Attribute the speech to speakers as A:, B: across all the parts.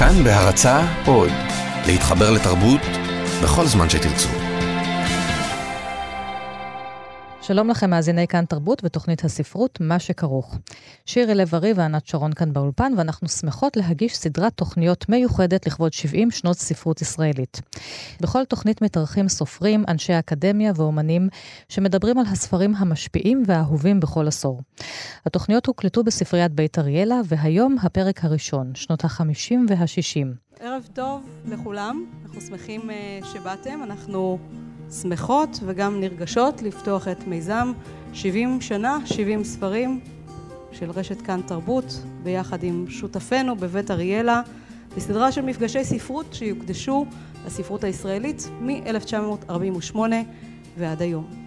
A: כאן בהרצה עוד, להתחבר לתרבות בכל זמן שתרצו.
B: שלום לכם, מאזיני כאן תרבות ותוכנית הספרות, מה שכרוך. שירי לב-ארי וענת שרון כאן באולפן, ואנחנו שמחות להגיש סדרת תוכניות מיוחדת לכבוד 70 שנות ספרות ישראלית. בכל תוכנית מתארחים סופרים, אנשי אקדמיה ואומנים, שמדברים על הספרים המשפיעים והאהובים בכל עשור. התוכניות הוקלטו בספריית בית אריאלה, והיום הפרק הראשון, שנות ה-50 וה-60.
C: ערב טוב לכולם, אנחנו שמחים uh, שבאתם, אנחנו... שמחות וגם נרגשות לפתוח את מיזם 70 שנה, 70 ספרים של רשת כאן תרבות, ביחד עם שותפינו בבית אריאלה, בסדרה של מפגשי ספרות שיוקדשו לספרות הישראלית מ-1948 ועד היום.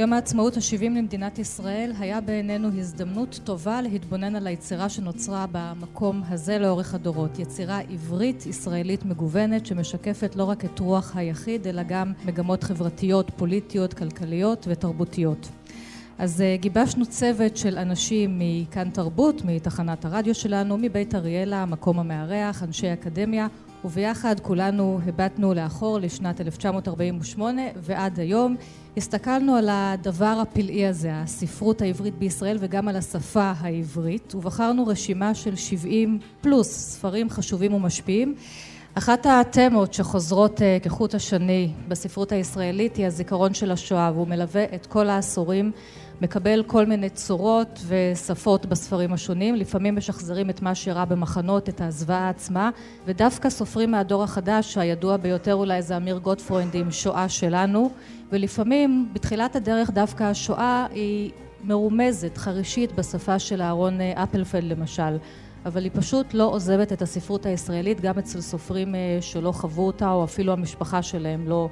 B: יום העצמאות ה-70 למדינת ישראל היה בעינינו הזדמנות טובה להתבונן על היצירה שנוצרה במקום הזה לאורך הדורות. יצירה עברית ישראלית מגוונת שמשקפת לא רק את רוח היחיד אלא גם מגמות חברתיות, פוליטיות, כלכליות ותרבותיות. אז אה, גיבשנו צוות של אנשים מכאן תרבות, מתחנת הרדיו שלנו, מבית אריאלה, המקום המארח, אנשי אקדמיה וביחד כולנו הבטנו לאחור לשנת 1948 ועד היום הסתכלנו על הדבר הפלאי הזה, הספרות העברית בישראל וגם על השפה העברית ובחרנו רשימה של 70 פלוס ספרים חשובים ומשפיעים. אחת התמות שחוזרות אה, כחוט השני בספרות הישראלית היא הזיכרון של השואה והוא מלווה את כל העשורים מקבל כל מיני צורות ושפות בספרים השונים, לפעמים משחזרים את מה שאירע במחנות, את הזוועה עצמה, ודווקא סופרים מהדור החדש, הידוע ביותר אולי זה אמיר גוטפרוינד עם שואה שלנו, ולפעמים בתחילת הדרך דווקא השואה היא מרומזת, חרישית, בשפה של אהרון אה, אפלפלד למשל. אבל היא פשוט לא עוזבת את הספרות הישראלית גם אצל סופרים אה, שלא חוו אותה או אפילו המשפחה שלהם לא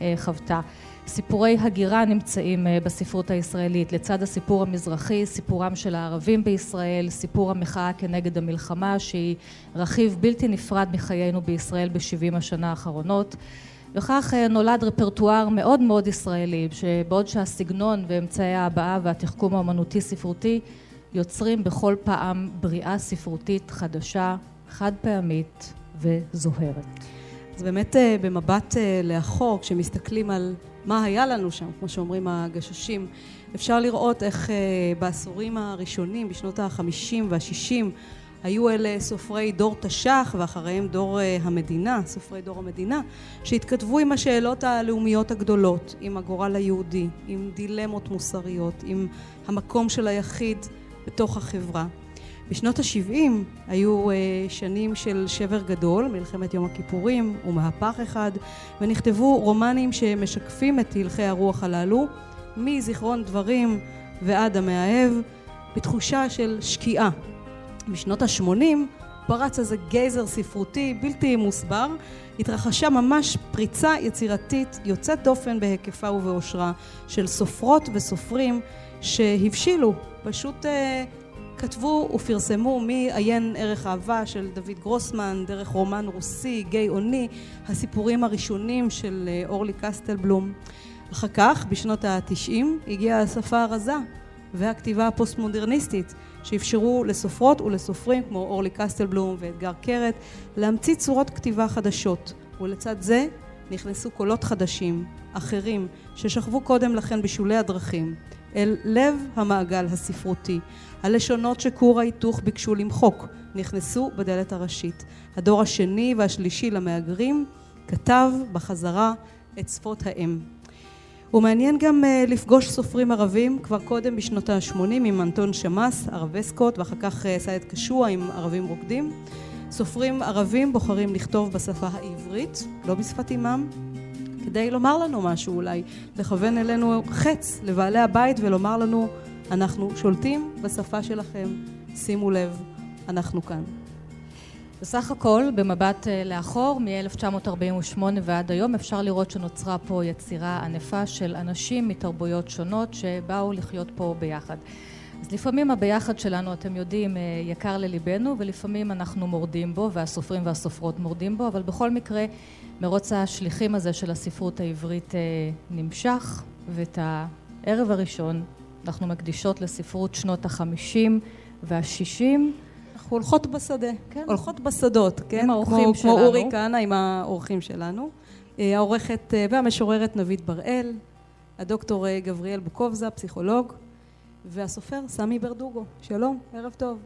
B: אה, חוותה. סיפורי הגירה נמצאים אה, בספרות הישראלית לצד הסיפור המזרחי, סיפורם של הערבים בישראל, סיפור המחאה כנגד המלחמה שהיא רכיב בלתי נפרד מחיינו בישראל בשבעים השנה האחרונות וכך אה, נולד רפרטואר מאוד מאוד ישראלי שבעוד שהסגנון ואמצעי ההבעה והתחכום האמנותי ספרותי יוצרים בכל פעם בריאה ספרותית חדשה, חד פעמית וזוהרת.
C: אז באמת אה, במבט לאחור כשמסתכלים על מה היה לנו שם, כמו שאומרים הגששים. אפשר לראות איך uh, בעשורים הראשונים, בשנות החמישים והשישים, היו אלה סופרי דור תש"ח ואחריהם דור uh, המדינה, סופרי דור המדינה, שהתכתבו עם השאלות הלאומיות הגדולות, עם הגורל היהודי, עם דילמות מוסריות, עם המקום של היחיד בתוך החברה. בשנות ה-70 היו uh, שנים של שבר גדול, מלחמת יום הכיפורים ומהפך אחד, ונכתבו רומנים שמשקפים את הלכי הרוח הללו, מזיכרון דברים ועד המאהב, בתחושה של שקיעה. בשנות ה-80 פרץ איזה גייזר ספרותי בלתי מוסבר, התרחשה ממש פריצה יצירתית יוצאת דופן בהיקפה ובאושרה של סופרות וסופרים שהבשילו, פשוט uh, כתבו ופרסמו מעיין ערך אהבה של דוד גרוסמן, דרך רומן רוסי, גיא אוני, הסיפורים הראשונים של אה, אורלי קסטלבלום. אחר כך, בשנות התשעים, הגיעה השפה הרזה והכתיבה הפוסט-מודרניסטית, שאפשרו לסופרות ולסופרים כמו אורלי קסטלבלום ואתגר קרת להמציא צורות כתיבה חדשות, ולצד זה נכנסו קולות חדשים, אחרים, ששכבו קודם לכן בשולי הדרכים. אל לב המעגל הספרותי. הלשונות שכור ההיתוך ביקשו למחוק נכנסו בדלת הראשית. הדור השני והשלישי למהגרים כתב בחזרה את שפות האם. ומעניין גם uh, לפגוש סופרים ערבים כבר קודם בשנות ה-80 עם אנטון שמאס, ערבי סקוט ואחר כך uh, סייד קשוע עם ערבים רוקדים. סופרים ערבים בוחרים לכתוב בשפה העברית, לא בשפת אימם, כדי לומר לנו משהו אולי, לכוון אלינו חץ לבעלי הבית ולומר לנו אנחנו שולטים בשפה שלכם, שימו לב, אנחנו כאן.
B: בסך הכל, במבט אה, לאחור, מ-1948 ועד היום, אפשר לראות שנוצרה פה יצירה ענפה של אנשים מתרבויות שונות שבאו לחיות פה ביחד. אז לפעמים הביחד שלנו, אתם יודעים, אה, יקר לליבנו, ולפעמים אנחנו מורדים בו, והסופרים והסופרות מורדים בו, אבל בכל מקרה, מרוץ השליחים הזה של הספרות העברית אה, נמשך, ואת הערב הראשון אנחנו מקדישות לספרות שנות החמישים והשישים,
C: אנחנו הולכות בשדה, כן. הולכות בשדות, כן?
B: עם האורחים
C: שלנו. כמו אורי כהנא עם האורחים שלנו. אה, העורכת אה, והמשוררת נבית בראל, הדוקטור גבריאל בוקובזה, פסיכולוג, והסופר סמי ברדוגו. שלום, ערב טוב.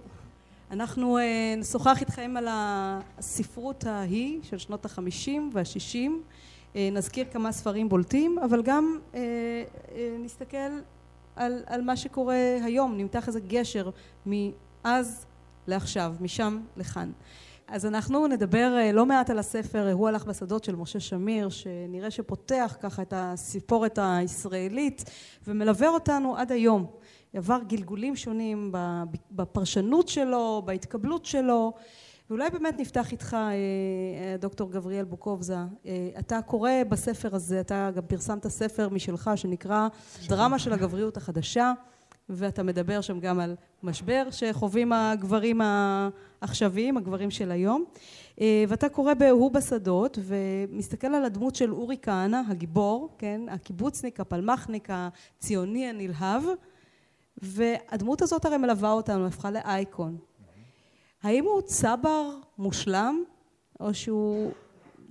C: אנחנו נשוחח איתכם על הספרות ההיא של שנות החמישים והשישים. נזכיר כמה ספרים בולטים, אבל גם נסתכל על, על מה שקורה היום, נמתח איזה גשר מאז לעכשיו, משם לכאן. אז אנחנו נדבר אה, לא מעט על הספר "הוא הלך בשדות" של משה שמיר, שנראה שפותח ככה את הסיפורת הישראלית ומלווה אותנו עד היום. עבר גלגולים שונים בפרשנות שלו, בהתקבלות שלו, ואולי באמת נפתח איתך, אה, אה, דוקטור גבריאל בוקובזה. אתה קורא בספר הזה, אתה גם פרסמת ספר משלך שנקרא דרמה של הגבריות החדשה. ואתה מדבר שם גם על משבר שחווים הגברים העכשוויים, הגברים של היום. אה, ואתה קורא ב"הוא בשדות" ומסתכל על הדמות של אורי כהנא, הגיבור, כן, הקיבוצניק, הפלמחניק, הציוני הנלהב, והדמות הזאת הרי מלווה אותנו, הפכה לאייקון. האם הוא צבר מושלם, או שהוא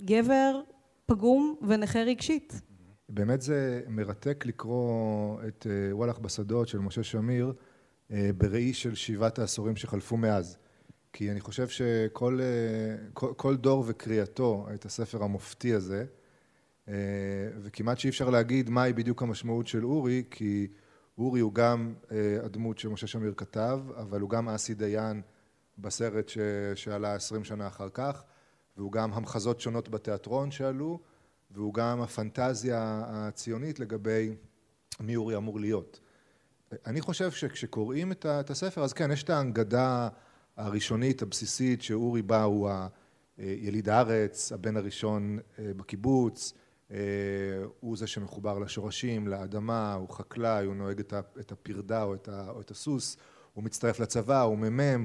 C: גבר פגום ונכה רגשית?
D: באמת זה מרתק לקרוא את אה, וואלאך בשדות של משה שמיר אה, בראי של שבעת העשורים שחלפו מאז. כי אני חושב שכל אה, כל, כל דור וקריאתו את הספר המופתי הזה, וכמעט שאי אפשר להגיד מהי בדיוק המשמעות של אורי, כי אורי הוא גם הדמות שמשה שמיר כתב, אבל הוא גם אסי דיין בסרט שעלה עשרים שנה אחר כך, והוא גם המחזות שונות בתיאטרון שעלו, והוא גם הפנטזיה הציונית לגבי מי אורי אמור להיות. אני חושב שכשקוראים את הספר אז כן יש את ההנגדה הראשונית הבסיסית שאורי בא הוא יליד הארץ, הבן הראשון אה, בקיבוץ, אה, הוא זה שמחובר לשורשים, לאדמה, הוא חקלאי, הוא נוהג את הפרדה או את הסוס, הוא מצטרף לצבא, הוא מ"מ,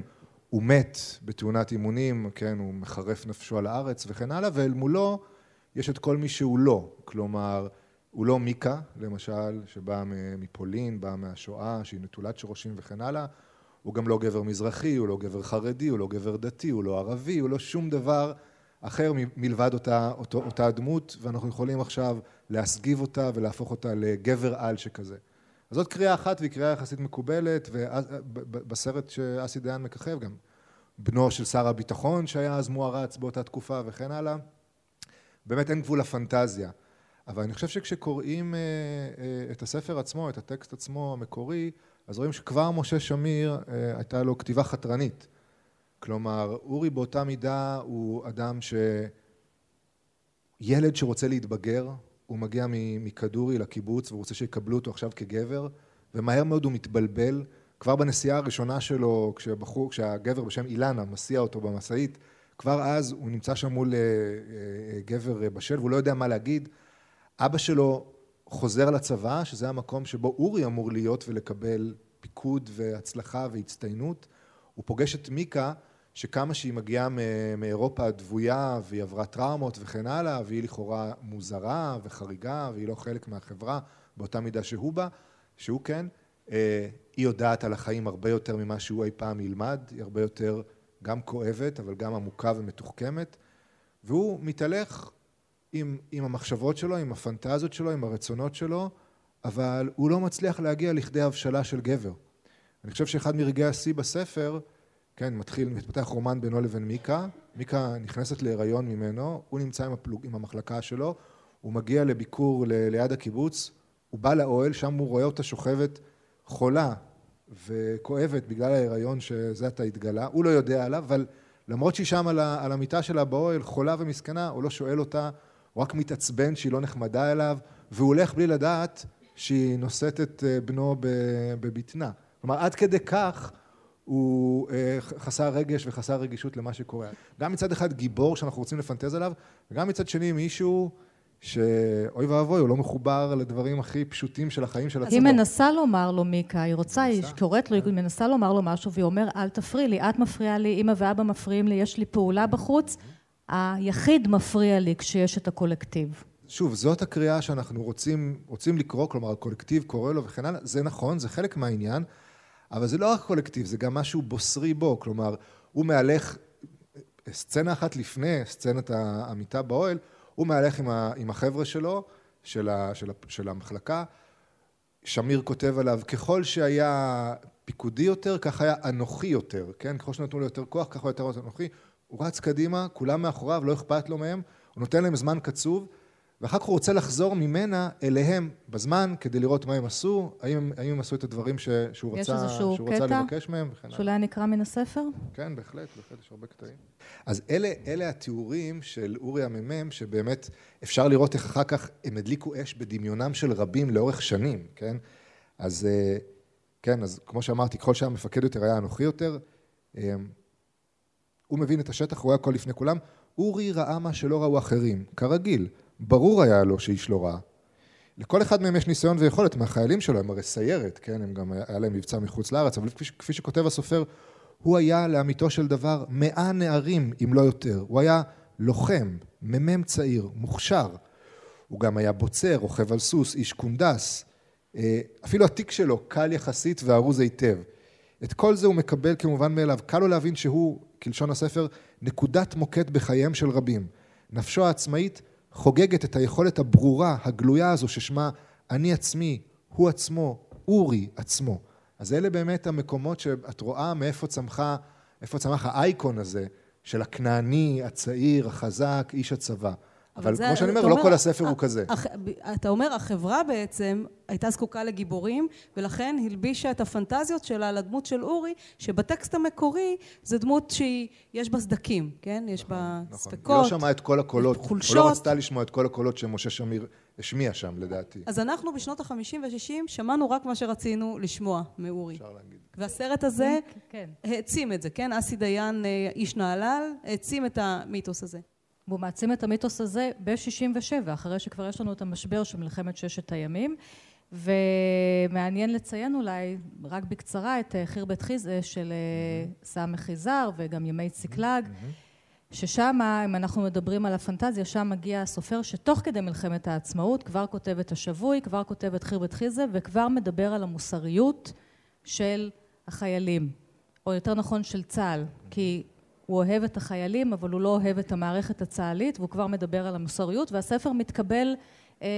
D: הוא מת בתאונת אימונים, כן, הוא מחרף נפשו על הארץ וכן הלאה, ואל מולו יש את כל מי שהוא לא, כלומר הוא לא מיקה למשל שבאה מפולין, באה מהשואה שהיא נטולת שורשים וכן הלאה, הוא גם לא גבר מזרחי, הוא לא גבר חרדי, הוא לא גבר דתי, הוא לא ערבי, הוא לא שום דבר אחר מלבד אותה, אותו, אותה דמות ואנחנו יכולים עכשיו להסגיב אותה ולהפוך אותה לגבר על שכזה. אז זאת קריאה אחת והיא קריאה יחסית מקובלת ובסרט שאסי דיין מככב גם בנו של שר הביטחון שהיה אז מוערץ באותה תקופה וכן הלאה באמת אין גבול לפנטזיה. אבל אני חושב שכשקוראים אה, אה, את הספר עצמו, את הטקסט עצמו המקורי, אז רואים שכבר משה שמיר אה, הייתה לו כתיבה חתרנית. כלומר, אורי באותה מידה הוא אדם ש... ילד שרוצה להתבגר, הוא מגיע מכדורי לקיבוץ והוא רוצה שיקבלו אותו עכשיו כגבר, ומהר מאוד הוא מתבלבל. כבר בנסיעה הראשונה שלו, כשבחור, כשהגבר בשם אילנה מסיע אותו במשאית, כבר אז הוא נמצא שם מול אה, אה, גבר אה, בשל והוא לא יודע מה להגיד. אבא שלו חוזר לצבא, שזה המקום שבו אורי אמור להיות ולקבל פיקוד והצלחה והצטיינות. הוא פוגש את מיקה, שכמה שהיא מגיעה מאירופה הדבויה והיא עברה טראומות וכן הלאה, והיא לכאורה מוזרה וחריגה והיא לא חלק מהחברה באותה מידה שהוא בה, שהוא כן, היא יודעת על החיים הרבה יותר ממה שהוא אי פעם ילמד, היא הרבה יותר גם כואבת אבל גם עמוקה ומתוחכמת והוא מתהלך עם, עם המחשבות שלו, עם הפנטזיות שלו, עם הרצונות שלו אבל הוא לא מצליח להגיע לכדי הבשלה של גבר. אני חושב שאחד מרגעי השיא בספר, כן, מתחיל, מתפתח רומן בינו לבין מיקה, מיקה נכנסת להיריון ממנו, הוא נמצא עם, הפלוג, עם המחלקה שלו, הוא מגיע לביקור ל, ליד הקיבוץ, הוא בא לאוהל, שם הוא רואה אותה שוכבת חולה וכואבת בגלל ההיריון שזה עתה התגלה, הוא לא יודע עליו, אבל למרות שהיא שם על המיטה שלה באוהל, חולה ומסכנה, הוא לא שואל אותה, הוא רק מתעצבן שהיא לא נחמדה אליו, והוא הולך בלי לדעת שהיא נושאת את אה, בנו בבטנה. כלומר, עד כדי כך הוא אה, חסר רגש וחסר רגישות למה שקורה. גם מצד אחד גיבור שאנחנו רוצים לפנטז עליו, וגם מצד שני מישהו שאוי ואבוי, הוא לא מחובר לדברים הכי פשוטים של החיים של עצמו.
B: היא מנסה לומר לו, מיקה, היא רוצה, היא קוראת לו, היא מנסה לומר לו משהו, והיא אומר, אל תפריעי לי, את מפריעה לי, אמא ואבא מפריעים לי, יש לי פעולה בחוץ, היחיד מפריע לי כשיש את הקולקטיב.
D: שוב, זאת הקריאה שאנחנו רוצים, רוצים לקרוא, כלומר, הקולקטיב קורא לו וכן הלאה, זה נכון, זה חלק מהעניין, אבל זה לא רק קולקטיב, זה גם משהו בוסרי בו, כלומר, הוא מהלך, סצנה אחת לפני סצנת המיטה באוהל, הוא מהלך עם, ה, עם החבר'ה שלו, של, ה, של, ה, של המחלקה, שמיר כותב עליו, ככל שהיה פיקודי יותר, כך היה אנוכי יותר, כן? ככל שנתנו לו יותר כוח, ככה הוא יותר אנוכי. הוא רץ קדימה, כולם מאחוריו, לא אכפת לו מהם, הוא נותן להם זמן קצוב, ואחר כך הוא רוצה לחזור ממנה אליהם בזמן, כדי לראות מה הם עשו, האם, האם הם עשו את הדברים ש, שהוא, רצה, שהוא רצה לבקש מהם וכן
B: הלאה. שאולי נקרא מן הספר?
D: כן, בהחלט, בהחלט, יש הרבה קטעים. אז אלה, אלה התיאורים של אורי המ"מ, שבאמת אפשר לראות איך אחר כך הם הדליקו אש בדמיונם של רבים לאורך שנים, כן? אז אה, כן, אז כמו שאמרתי, ככל שהמפקד יותר היה אנוכי יותר, אה, הוא מבין את השטח, הוא רואה הכל לפני כולם. אורי ראה מה שלא ראו אחרים, כרגיל. ברור היה לו שאיש לא ראה. לכל אחד מהם יש ניסיון ויכולת מהחיילים שלו, הם הרי סיירת, כן, הם גם, היה להם מבצע מחוץ לארץ, אבל כפי, כפי שכותב הסופר, הוא היה לאמיתו של דבר מאה נערים, אם לא יותר. הוא היה לוחם, מ"מ צעיר, מוכשר. הוא גם היה בוצר, רוכב על סוס, איש קונדס. אה, אפילו התיק שלו קל יחסית וארוז היטב. את כל זה הוא מקבל כמובן מאליו. קל לו להבין שהוא, כלשון הספר, נקודת מוקד בחייהם של רבים. נפשו העצמאית חוגגת את היכולת הברורה, הגלויה הזו, ששמה אני עצמי, הוא עצמו, אורי עצמו. אז אלה באמת המקומות שאת רואה מאיפה צמחה, איפה צמח האייקון הזה של הכנעני, הצעיר, החזק, איש הצבא. אבל, זה, כמו שאני אומר, לא אומר, כל הספר הוא כזה.
C: אתה אומר, החברה בעצם הייתה זקוקה לגיבורים, ולכן הלבישה את הפנטזיות שלה לדמות של אורי, שבטקסט המקורי זה דמות שיש בה סדקים, כן? יש נכון, בה נכון. ספקות,
D: היא לא שמעה את כל הקולות, חולשות. או לא רצתה לשמוע את כל הקולות שמשה שמיר השמיע שם, לדעתי.
C: אז אנחנו בשנות ה-50 וה-60 שמענו רק מה שרצינו לשמוע מאורי. אפשר להגיד. והסרט הזה כן. העצים את זה, כן? אסי דיין, אה, איש נהלל, העצים את המיתוס הזה.
B: והוא מעצים את המיתוס הזה ב-67, אחרי שכבר יש לנו את המשבר של מלחמת ששת הימים. ומעניין לציין אולי, רק בקצרה, את אה, חיר בית חיזה של אה, סמך יזהר וגם ימי ציקלג, ששם, אם אנחנו מדברים על הפנטזיה, שם מגיע הסופר שתוך כדי מלחמת העצמאות כבר כותב את השבוי, כבר כותב את חיר בית חיזה וכבר מדבר על המוסריות של החיילים, או יותר נכון של צה"ל, כי הוא אוהב את החיילים, אבל הוא לא אוהב את המערכת הצה"לית, והוא כבר מדבר על המוסריות, והספר מתקבל, אה,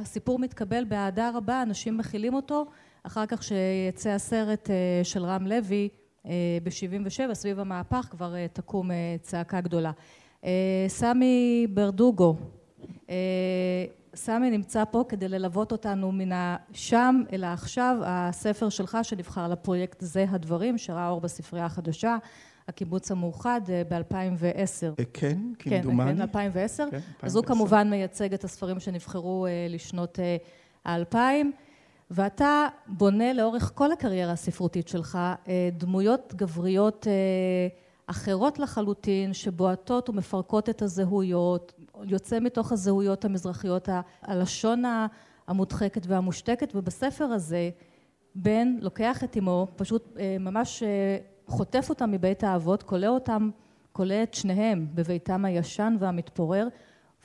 B: הסיפור מתקבל באהדה רבה, אנשים מכילים אותו, אחר כך שיצא הסרט אה, של רם לוי אה, ב-77, סביב המהפך, כבר תקום צעקה גדולה. סמי ברדוגו, סמי נמצא פה כדי ללוות אותנו מן השם אל העכשיו, הספר שלך שנבחר לפרויקט זה הדברים, שראה אור בספרייה החדשה, הקיבוץ המאוחד אה, ב-2010.
E: אה, כן, כמדומני.
B: כן, 2010. כן, אז הוא כמובן מייצג את הספרים שנבחרו אה, לשנות האלפיים. ואתה בונה לאורך כל הקריירה הספרותית שלך דמויות גבריות אחרות לחלוטין, שבועטות ומפרקות את הזהויות, יוצא מתוך הזהויות המזרחיות, הלשון המודחקת והמושתקת, ובספר הזה בן לוקח את אמו, פשוט ממש חוטף אותם מבית האבות, כולא אותם, כולא את שניהם בביתם הישן והמתפורר,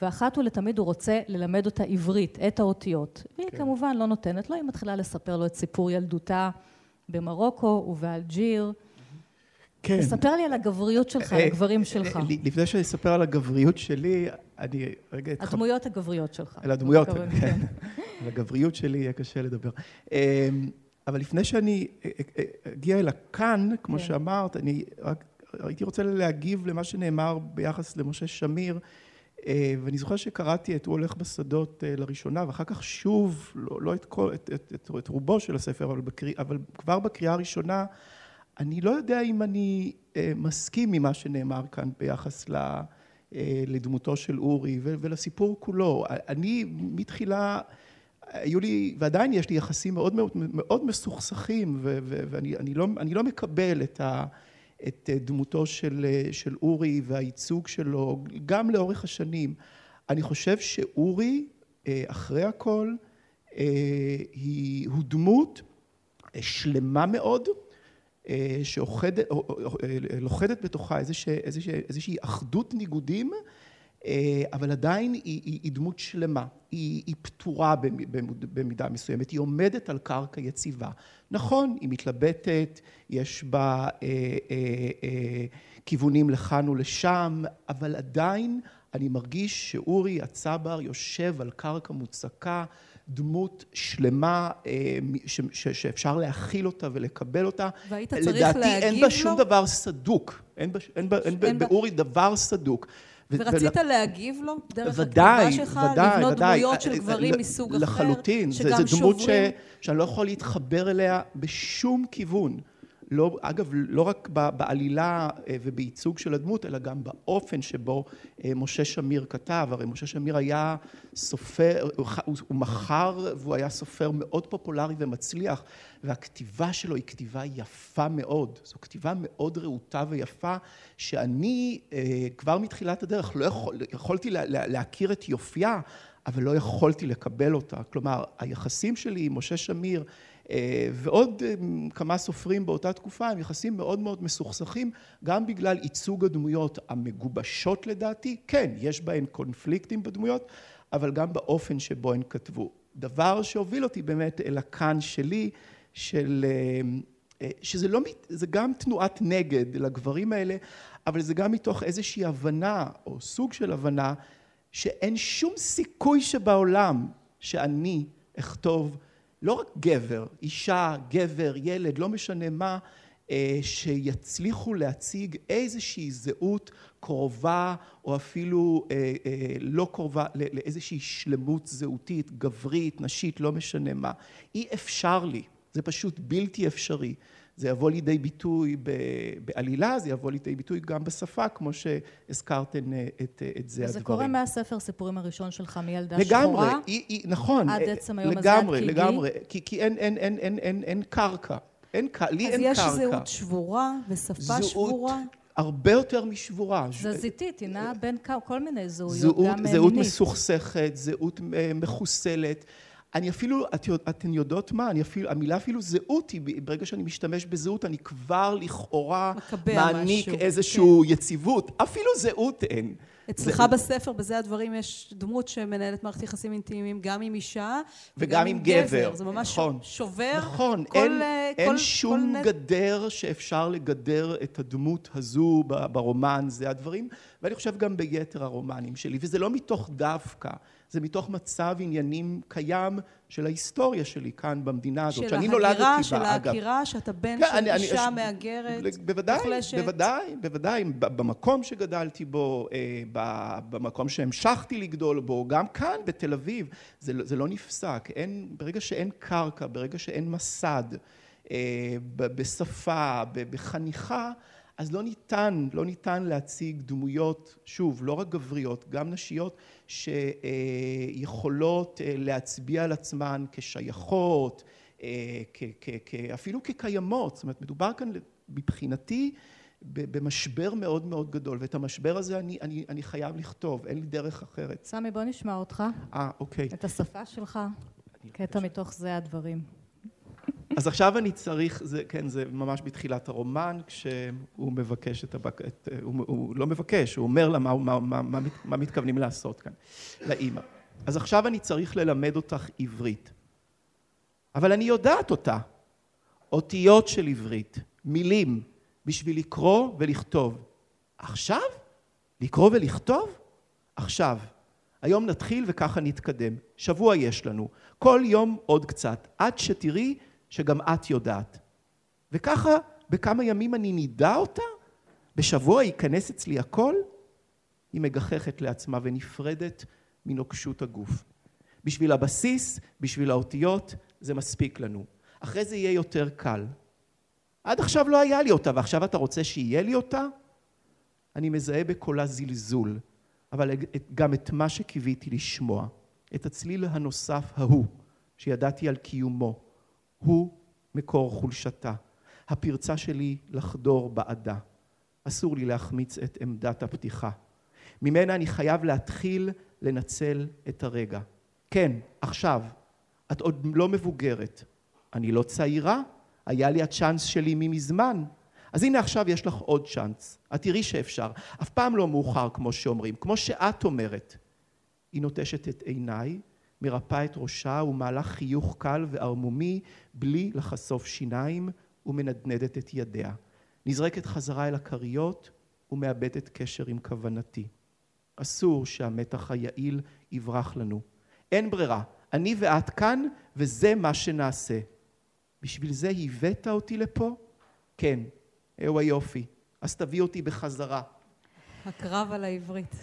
B: ואחת ולתמיד הוא רוצה ללמד אותה עברית, את האותיות. והיא כן. כמובן לא נותנת לו, היא מתחילה לספר לו את סיפור ילדותה במרוקו ובאלג'יר. כן. תספר לי על הגבריות שלך, על אה, הגברים שלך. אה,
E: לפני שאני אספר על הגבריות שלי, אני רגע...
B: הדמויות הגבריות שלך.
E: על הדמויות, כן. על הגבריות שלי יהיה קשה לדבר. אבל לפני שאני אגיע אל הכאן, כמו כן. שאמרת, אני רק הייתי רוצה להגיב למה שנאמר ביחס למשה שמיר, אה, ואני זוכר שקראתי את הוא הולך בשדות אה, לראשונה, ואחר כך שוב, לא, לא את, כל, את, את, את, את רובו של הספר, אבל, בקריא, אבל כבר בקריאה הראשונה, אני לא יודע אם אני אה, מסכים ממה שנאמר כאן ביחס ל... לדמותו של אורי ולסיפור כולו. אני מתחילה היו לי, ועדיין יש לי יחסים מאוד מאוד, מאוד מסוכסכים, ואני אני לא, לא מקבל את, ה, את דמותו של, של אורי והייצוג שלו, גם לאורך השנים. אני חושב שאורי, אה, אחרי הכל, אה, היא, הוא דמות שלמה מאוד, אה, שלוכדת בתוכה איזושהי, איזושהי, איזושהי אחדות ניגודים אה, אבל עדיין היא, היא, היא דמות שלמה, היא, היא פתורה במידה מסוימת, היא עומדת על קרקע יציבה. נכון, היא מתלבטת, יש בה אה, אה, אה, כיוונים לכאן ולשם, אבל עדיין אני מרגיש שאורי הצבר יושב על קרקע מוצקה, דמות שלמה אה, ש, ש, שאפשר להכיל אותה ולקבל אותה.
C: והיית צריך להגיב לו?
E: לדעתי אין בה שום דבר סדוק, אין, בה, אין, בה, אין, אין באורי דבר סדוק.
C: ורצית ול... להגיב לו דרך הכתיבה שלך? ודאי, לבנות ודאי. דמויות של גברים מסוג
E: אחר? לחלוטין. שגם שוברים? זו דמות ש... שאני לא יכול להתחבר אליה בשום כיוון. לא, אגב, לא רק בעלילה אה, ובייצוג של הדמות, אלא גם באופן שבו אה, משה שמיר כתב. הרי משה שמיר היה סופר, הוא מכר והוא היה סופר מאוד פופולרי ומצליח, והכתיבה שלו היא כתיבה יפה מאוד. זו כתיבה מאוד רהוטה ויפה, שאני אה, כבר מתחילת הדרך לא יכול, יכולתי לה, להכיר את יופייה, אבל לא יכולתי לקבל אותה. כלומר, היחסים שלי עם משה שמיר ועוד אה, כמה סופרים באותה תקופה הם יחסים מאוד מאוד מסוכסכים גם בגלל ייצוג הדמויות המגובשות לדעתי, כן יש בהן קונפליקטים בדמויות אבל גם באופן שבו הן כתבו. דבר שהוביל אותי באמת אל הכאן שלי של אה, שזה לא, זה גם תנועת נגד לגברים האלה אבל זה גם מתוך איזושהי הבנה או סוג של הבנה שאין שום סיכוי שבעולם שאני אכתוב לא רק גבר, אישה, גבר, ילד, לא משנה מה, אה, שיצליחו להציג איזושהי זהות קרובה או אפילו אה, אה, לא קרובה לאיזושהי שלמות זהותית, גברית, נשית, לא משנה מה. אי אפשר לי, זה פשוט בלתי אפשרי. זה יבוא לידי ביטוי בעלילה, זה יבוא לידי ביטוי גם בשפה, כמו שהזכרתן אה, את, אה, את זה הדברים.
B: זה קורה מהספר סיפורים הראשון שלך, מילדה
E: לגמרי,
B: שחורה.
E: לגמרי, נכון.
B: עד עצם היום הזה, עד
E: גילי. לגמרי, כי, כי אין, אין, אין, אין, אין, אין קרקע. אין, לי אין
C: קרקע. אז יש זהות שבורה ושפה זהות שבורה?
E: הרבה יותר משבורה.
B: תזזיתית, היא נעה בין כל מיני זהויות, זהות, גם
E: מינית. זהות מסוכסכת, זהות אה, מחוסלת. אני אפילו, את, אתן יודעות מה, אני אפילו, המילה אפילו זהות היא, ברגע שאני משתמש בזהות, אני כבר לכאורה מעניק משהו, איזושהי כן. יציבות. אפילו זהות אין.
C: אצלך זה... בספר, בזה הדברים, יש דמות שמנהלת מערכת יחסים אינטימיים גם עם אישה
E: וגם עם גבר. גבר.
C: זה ממש נכון, שובר
E: נכון, כל... אין, כל, אין שום כל גדר שאפשר לגדר את הדמות הזו ברומן, זה הדברים, ואני חושב גם ביתר הרומנים שלי, וזה לא מתוך דווקא. זה מתוך מצב עניינים קיים של ההיסטוריה שלי כאן במדינה הזאת, שאני נולדתי בה, אגב.
C: של ההגירה, שאתה בן כן, של אני, אישה אני, מהגרת,
E: בוודאי, מוחלשת. בוודאי, בוודאי, במקום שגדלתי בו, אה, במקום שהמשכתי לגדול בו, גם כאן בתל אביב, זה, זה לא נפסק. אין, ברגע שאין קרקע, ברגע שאין מסד, אה, בשפה, בחניכה, אז לא ניתן, לא ניתן להציג דמויות, שוב, לא רק גבריות, גם נשיות, שיכולות אה, להצביע על עצמן כשייכות, אה, אפילו כקיימות, זאת אומרת, מדובר כאן מבחינתי במשבר מאוד מאוד גדול, ואת המשבר הזה אני, אני, אני חייב לכתוב, אין לי דרך אחרת.
B: סמי, בוא נשמע אותך.
E: אה, אוקיי.
B: את השפה שלך, קטע מתוך זה הדברים.
E: אז עכשיו אני צריך, זה, כן, זה ממש בתחילת הרומן, כשהוא מבקש את הבק... את, הוא, הוא לא מבקש, הוא אומר לה מה, מה, מה, מה, מה מתכוונים לעשות כאן, לאימא. אז עכשיו אני צריך ללמד אותך עברית. אבל אני יודעת אותה. אותיות של עברית, מילים, בשביל לקרוא ולכתוב. עכשיו? לקרוא ולכתוב? עכשיו. היום נתחיל וככה נתקדם. שבוע יש לנו. כל יום עוד קצת. עד שתראי שגם את יודעת. וככה בכמה ימים אני נידע אותה? בשבוע ייכנס אצלי הכל? היא מגחכת לעצמה ונפרדת מנוקשות הגוף. בשביל הבסיס, בשביל האותיות, זה מספיק לנו. אחרי זה יהיה יותר קל. עד עכשיו לא היה לי אותה, ועכשיו אתה רוצה שיהיה לי אותה? אני מזהה בקולה זלזול, אבל גם את מה שקיוויתי לשמוע, את הצליל הנוסף ההוא, שידעתי על קיומו, הוא מקור חולשתה. הפרצה שלי לחדור בעדה. אסור לי להחמיץ את עמדת הפתיחה. ממנה אני חייב להתחיל לנצל את הרגע. כן, עכשיו. את עוד לא מבוגרת. אני לא צעירה, היה לי הצ'אנס שלי ממזמן. אז הנה עכשיו יש לך עוד צ'אנס, את תראי שאפשר. אף פעם לא מאוחר כמו שאומרים, כמו שאת אומרת. היא נוטשת את עיניי, מרפאה את ראשה ומעלה חיוך קל וערמומי בלי לחשוף שיניים ומנדנדת את ידיה. נזרקת חזרה אל הכריות ומאבדת קשר עם כוונתי. אסור שהמתח היעיל יברח לנו. אין ברירה, אני ואת כאן וזה מה שנעשה. בשביל זה הבאת אותי לפה? כן, איהו היופי. אז תביא אותי בחזרה.
C: הקרב על העברית.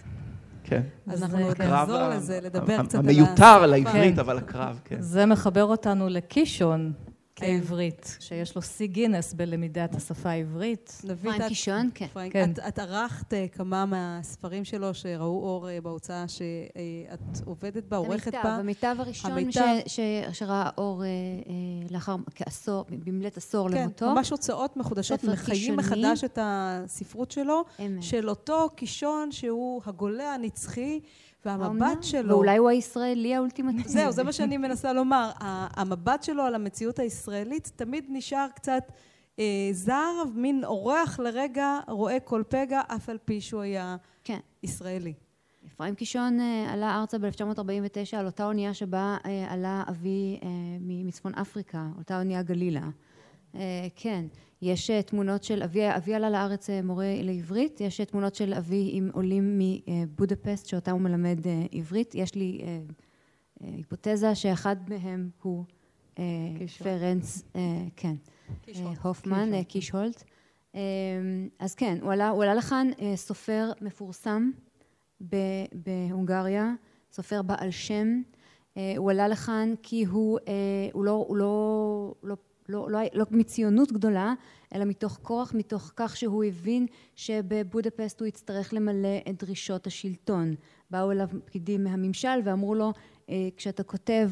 E: כן.
C: אז אנחנו עוד נחזור לזה, לדבר קצת על
E: ה... המיותר על העברית, אבל הקרב, כן.
B: זה מחבר אותנו לקישון. כן. העברית, שיש לו שיא גינס בלמידת השפה העברית.
F: פריים קישון, כן.
C: כן. את, את ערכת uh, כמה מהספרים שלו שראו אור uh, בהוצאה שאת עובדת בה, עורכת בה.
F: המיטב הראשון המיטב... ש, ש, שראה אור uh, לאחר כעשור, במלאת עשור
C: כן,
F: למותו.
C: כן, ממש הוצאות מחודשות, מחיים מחדש את הספרות שלו, אמת. של אותו קישון שהוא הגולה הנצחי. והמבט שלו...
F: ואולי הוא הישראלי האולטימטיבי.
C: זהו, זה מה שאני מנסה לומר. המבט שלו על המציאות הישראלית תמיד נשאר קצת אה, זר, מין אורח לרגע, רואה כל פגע, אף על פי שהוא היה כן. ישראלי.
F: אפרים קישון אה, עלה ארצה ב-1949 על אותה אונייה שבה אה, עלה אבי אה, מצפון אפריקה, אותה אונייה גלילה. אה, כן. יש אה, תמונות של אבי, אבי עלה לארץ אה, מורה לעברית, יש אה, תמונות של אבי עם עולים מבודפסט שאותם הוא מלמד עברית, יש לי היפותזה שאחד מהם הוא פרנס, כן, הופמן, קישהולט. אז כן, הוא עלה, הוא עלה לכאן סופר מפורסם בהונגריה, סופר בעל שם, הוא עלה לכאן כי הוא, הוא לא, הוא לא, לא לא, לא, לא מציונות גדולה, אלא מתוך כורח, מתוך כך שהוא הבין שבבודפסט הוא יצטרך למלא את דרישות השלטון. באו אליו פקידים מהממשל ואמרו לו, אה, כשאתה כותב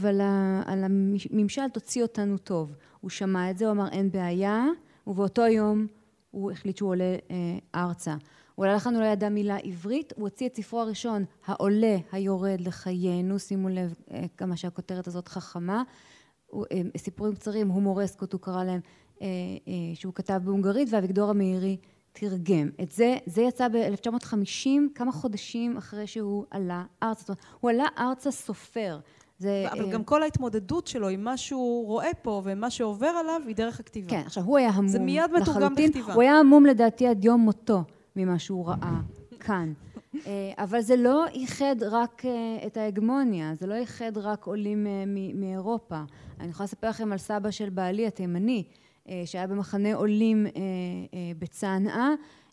F: על, הממשל תוציא אותנו טוב. הוא שמע את זה, הוא אמר אין בעיה, ובאותו יום הוא החליט שהוא עולה אה, ארצה. הוא עלה לכאן, הוא לא ידע מילה עברית, הוא הוציא את ספרו הראשון, העולה היורד לחיינו, שימו לב אה, כמה שהכותרת הזאת חכמה. אה, סיפורים קצרים, הומורסקות הוא קרא להם, אה, אה, שהוא כתב בהונגרית ואביגדור המאירי תרגם. את זה, זה יצא ב-1950, כמה חודשים אחרי שהוא עלה ארצה. זאת אומרת, הוא עלה ארצה סופר.
C: זה... אבל גם כל ההתמודדות שלו עם מה שהוא רואה פה ומה שעובר עליו היא דרך הכתיבה.
F: כן, עכשיו הוא היה המום
C: לחלוטין. זה מיד מתורגם בכתיבה.
F: הוא היה המום לדעתי עד יום מותו ממה שהוא ראה כאן. אבל זה לא איחד רק את ההגמוניה, זה לא איחד רק עולים מאירופה. אני יכולה לספר לכם על סבא של בעלי התימני, שהיה במחנה עולים בצנעא,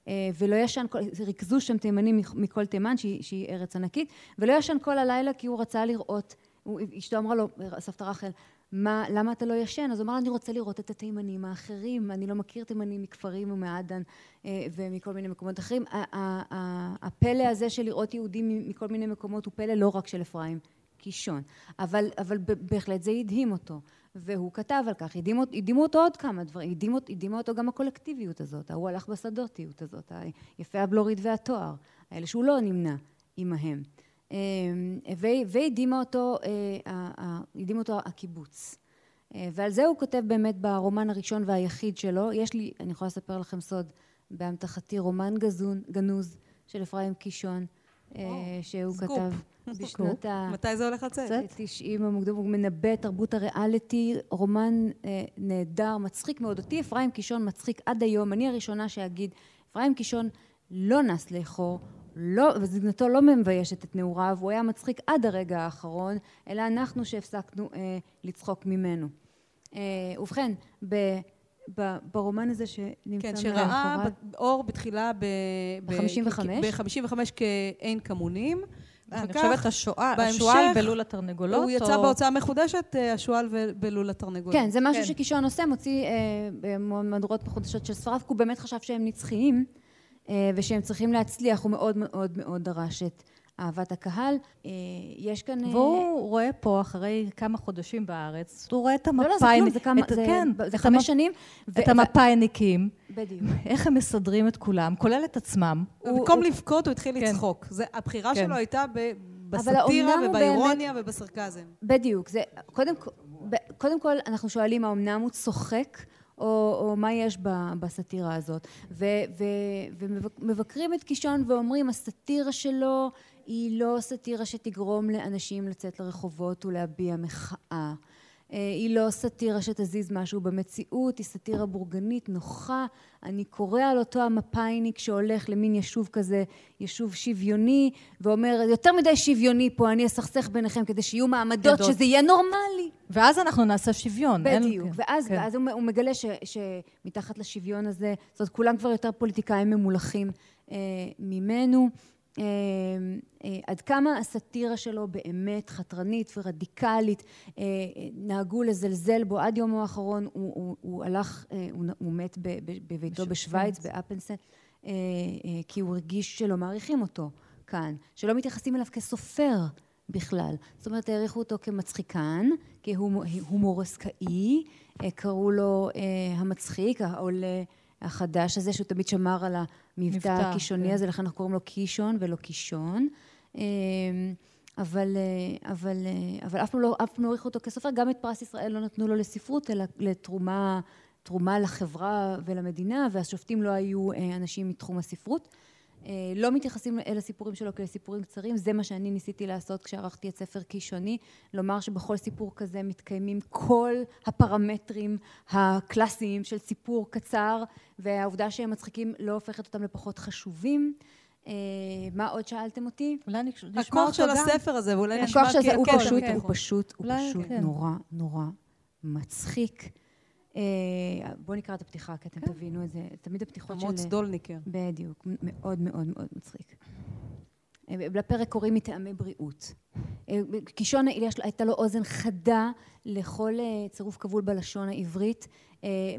F: ולא ישן, ריכזו שם תימנים מכל תימן, שהיא, שהיא ארץ ענקית, ולא ישן כל הלילה כי הוא רצה לראות, אשתו אמרה לו, סבתא רחל, מה, למה אתה לא ישן? אז הוא אמר, אני רוצה לראות את התימנים האחרים, אני לא מכיר תימנים מכפרים ומעדן אה, ומכל מיני מקומות אחרים. הפלא הזה של לראות יהודים מכל מיני מקומות הוא פלא לא רק של אפרים קישון, אבל, אבל בהחלט זה הדהים אותו. והוא כתב על כך, הדהימו, הדהימו אותו עוד כמה דברים, הדהימו, הדהימו אותו גם הקולקטיביות הזאת, ההוא הלך בשדותיות הזאת, היפה הבלורית והתואר, האלה שהוא לא נמנה עמהם. אמ, והדהימה אותו, אה, הדהים אותו הקיבוץ. אה, ועל זה הוא כותב באמת ברומן הראשון והיחיד שלו. יש לי, אני יכולה לספר לכם סוד, באמתחתי רומן גזון, גנוז של אפרים קישון, שהוא כתב בשנות ה...
C: מתי זה הולך לצאת?
F: 90 המוקדם, הוא מנבא את תרבות הריאליטי, רומן נהדר, מצחיק מאוד. אותי אפרים קישון מצחיק עד היום, אני הראשונה שאגיד, אפרים קישון לא נס לאחור, לא, וזקנתו לא מביישת את נעוריו, הוא היה מצחיק עד הרגע האחרון, אלא אנחנו שהפסקנו אה, לצחוק ממנו. אה, ובכן, ב, ברומן הזה שנמצא
C: כן, שראה אור בתחילה ב...
F: ב-55?
C: ב-55 כאין כמונים.
B: אני חושבת השועל, השועל בלול התרנגולות.
C: הוא יצא בהוצאה מחודשת, אה, השועל בלול התרנגולות.
F: כן, זה משהו כן. שקישון עושה, מוציא אה, במהדורות מחודשות של ספריו, כי הוא באמת חשב שהם נצחיים. אה, ושהם צריכים להצליח, הוא מאוד מאוד מאוד דרש את אהבת הקהל. אה, יש כאן...
B: אה, והוא רואה פה, אחרי כמה חודשים בארץ, הוא רואה את המפאי... לא,
F: לא, זה כלום, זה כמה... זה, כן, זה חמש שנים.
B: את המפאיניקים.
F: בדיוק.
B: איך הם מסדרים את כולם, כולל את עצמם.
C: במקום לבכות, הוא התחיל כן. לצחוק. הבחירה כן. שלו הייתה בסאטירה ובאירוניה ובסרקזם.
F: בדיוק. קודם כל, אנחנו שואלים, האמנם הוא צוחק? או, או מה יש בסאטירה הזאת. ו, ו, ומבקרים את קישון ואומרים, הסאטירה שלו היא לא סאטירה שתגרום לאנשים לצאת לרחובות ולהביע מחאה. אה, היא לא סאטירה שתזיז משהו במציאות, היא סאטירה בורגנית, נוחה. אני קורא על אותו המפאיניק שהולך למין יישוב כזה, יישוב שוויוני, ואומר, יותר מדי שוויוני פה, אני אסכסך ביניכם כדי שיהיו מעמדות, גדול. שזה יהיה נורמלי.
B: ואז אנחנו נעשה שוויון.
F: בדיוק. אין... ואז, כן. ואז הוא, הוא מגלה ש, שמתחת לשוויון הזה, זאת אומרת, כולם כבר יותר פוליטיקאים ממולחים אה, ממנו. אה, אה, עד כמה הסאטירה שלו באמת חתרנית ורדיקלית, אה, נהגו לזלזל בו עד יומו האחרון, הוא, הוא, הוא הלך, הוא, הוא מת בביתו בשוויץ, באפנסן, כי הוא הרגיש שלא מעריכים אותו כאן, שלא מתייחסים אליו כסופר בכלל. זאת אומרת, העריכו אותו כמצחיקן, כהומורסקאי, קראו לו המצחיק, העולה החדש הזה, שהוא תמיד שמר על המבטא הקישוני כן. הזה, לכן אנחנו קוראים לו קישון ולא קישון. אמ, אבל, אה, אבל, אה, אבל אף פעם לא, לא העריכו אותו כסופר, גם את פרס ישראל לא נתנו לו לספרות, אלא לתרומה תרומה לחברה ולמדינה, והשופטים לא היו אה, אנשים מתחום הספרות. אה, לא מתייחסים אל הסיפורים שלו כאל סיפורים קצרים, זה מה שאני ניסיתי לעשות כשערכתי את ספר קישוני, לומר שבכל סיפור כזה מתקיימים כל הפרמטרים הקלאסיים של סיפור קצר, והעובדה שהם מצחיקים לא הופכת אותם לפחות חשובים. אה, מה עוד שאלתם אותי?
C: אולי נשמע אותו גם. הכוח של הספר הזה, ואולי
F: כן. נשמע כי... הוא פשוט, הוא פשוט, הוא פשוט כן. נורא נורא מצחיק. אה, בואו נקרא את הפתיחה, כי אתם כן. תבינו את זה. תמיד הפתיחות של...
C: אמוץ דולניקר.
F: בדיוק, מאוד מאוד מאוד מצחיק. אה, לפרק קוראים מטעמי בריאות. אה, קישון הייתה לו אוזן חדה לכל צירוף כבול בלשון העברית.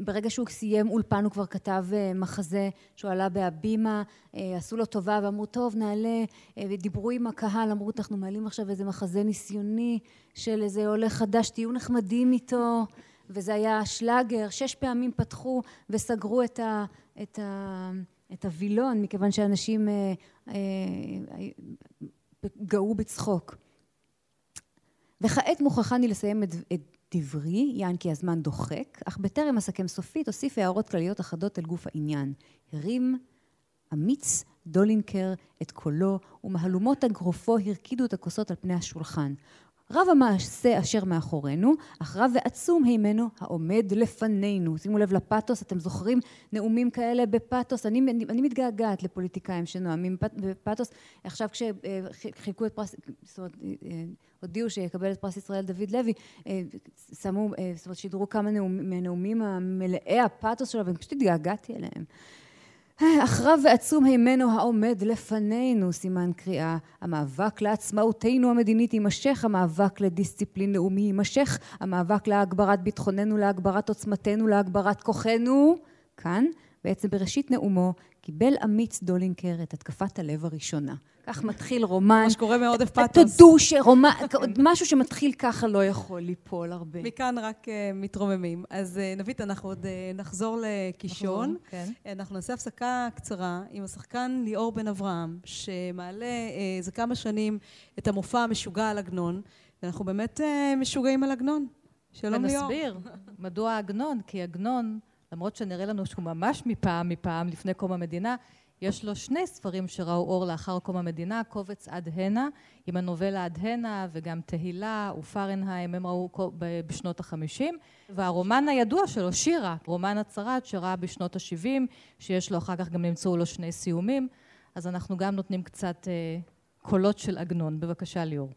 F: ברגע שהוא סיים אולפן הוא כבר כתב מחזה שהוא עלה בהבימה, עשו לו טובה ואמרו טוב נעלה, ודיברו עם הקהל, אמרו אנחנו מעלים עכשיו איזה מחזה ניסיוני של איזה עולה חדש, תהיו נחמדים איתו. וזה היה שלאגר, שש פעמים פתחו וסגרו את, ה, את, ה, את הווילון מכיוון שאנשים אה, אה, גאו בצחוק. וכעת מוכרחני לסיים את, את דברי, יען כי הזמן דוחק, אך בטרם אסכם סופית אוסיף הערות כלליות אחדות אל גוף העניין. הרים אמיץ דולינקר את קולו, ומהלומות אגרופו הרקידו את הכוסות על פני השולחן. רב המעשה אשר מאחורינו, אך רב ועצום הימנו העומד לפנינו. שימו לב לפתוס, אתם זוכרים נאומים כאלה בפתוס? אני, אני מתגעגעת לפוליטיקאים שנואמים בפתוס. עכשיו כשחילקו את פרס, זאת אומרת, אה, הודיעו שיקבל את פרס ישראל דוד לוי, אה, שמו, אה, זאת אומרת, שידרו כמה נאומים, מהנאומים המלאי הפתוס שלו, ואני פשוט התגעגעתי אליהם. אך רב ועצום הימנו העומד לפנינו, סימן קריאה. המאבק לעצמאותנו המדינית יימשך, המאבק לדיסציפלין לאומי יימשך, המאבק להגברת ביטחוננו, להגברת עוצמתנו, להגברת כוחנו. כאן, בעצם בראשית נאומו, קיבל אמיץ דולינקר את התקפת הלב הראשונה. כך מתחיל רומן.
C: מה שקורה מעודף פאטוס.
F: תודו שרומן, משהו שמתחיל ככה לא יכול ליפול הרבה.
C: מכאן רק uh, מתרוממים. אז uh, נבית, אנחנו עוד uh, נחזור לקישון. כן. אנחנו נעשה הפסקה קצרה עם השחקן ליאור בן אברהם, שמעלה uh, זה כמה שנים את המופע המשוגע על עגנון, ואנחנו באמת uh, משוגעים על עגנון. שלום ליאור.
B: ונסביר מדוע עגנון, כי עגנון, למרות שנראה לנו שהוא ממש מפעם מפעם לפני קום המדינה, יש לו שני ספרים שראו אור לאחר קום המדינה, קובץ עד הנה, עם הנובלה עד הנה וגם תהילה ופרנהיים, הם ראו בשנות החמישים, והרומן הידוע שלו, שירה, רומן הצרת שראה בשנות השבעים, שיש לו אחר כך גם נמצאו לו שני סיומים, אז אנחנו גם נותנים קצת אה, קולות של עגנון. בבקשה ליאור.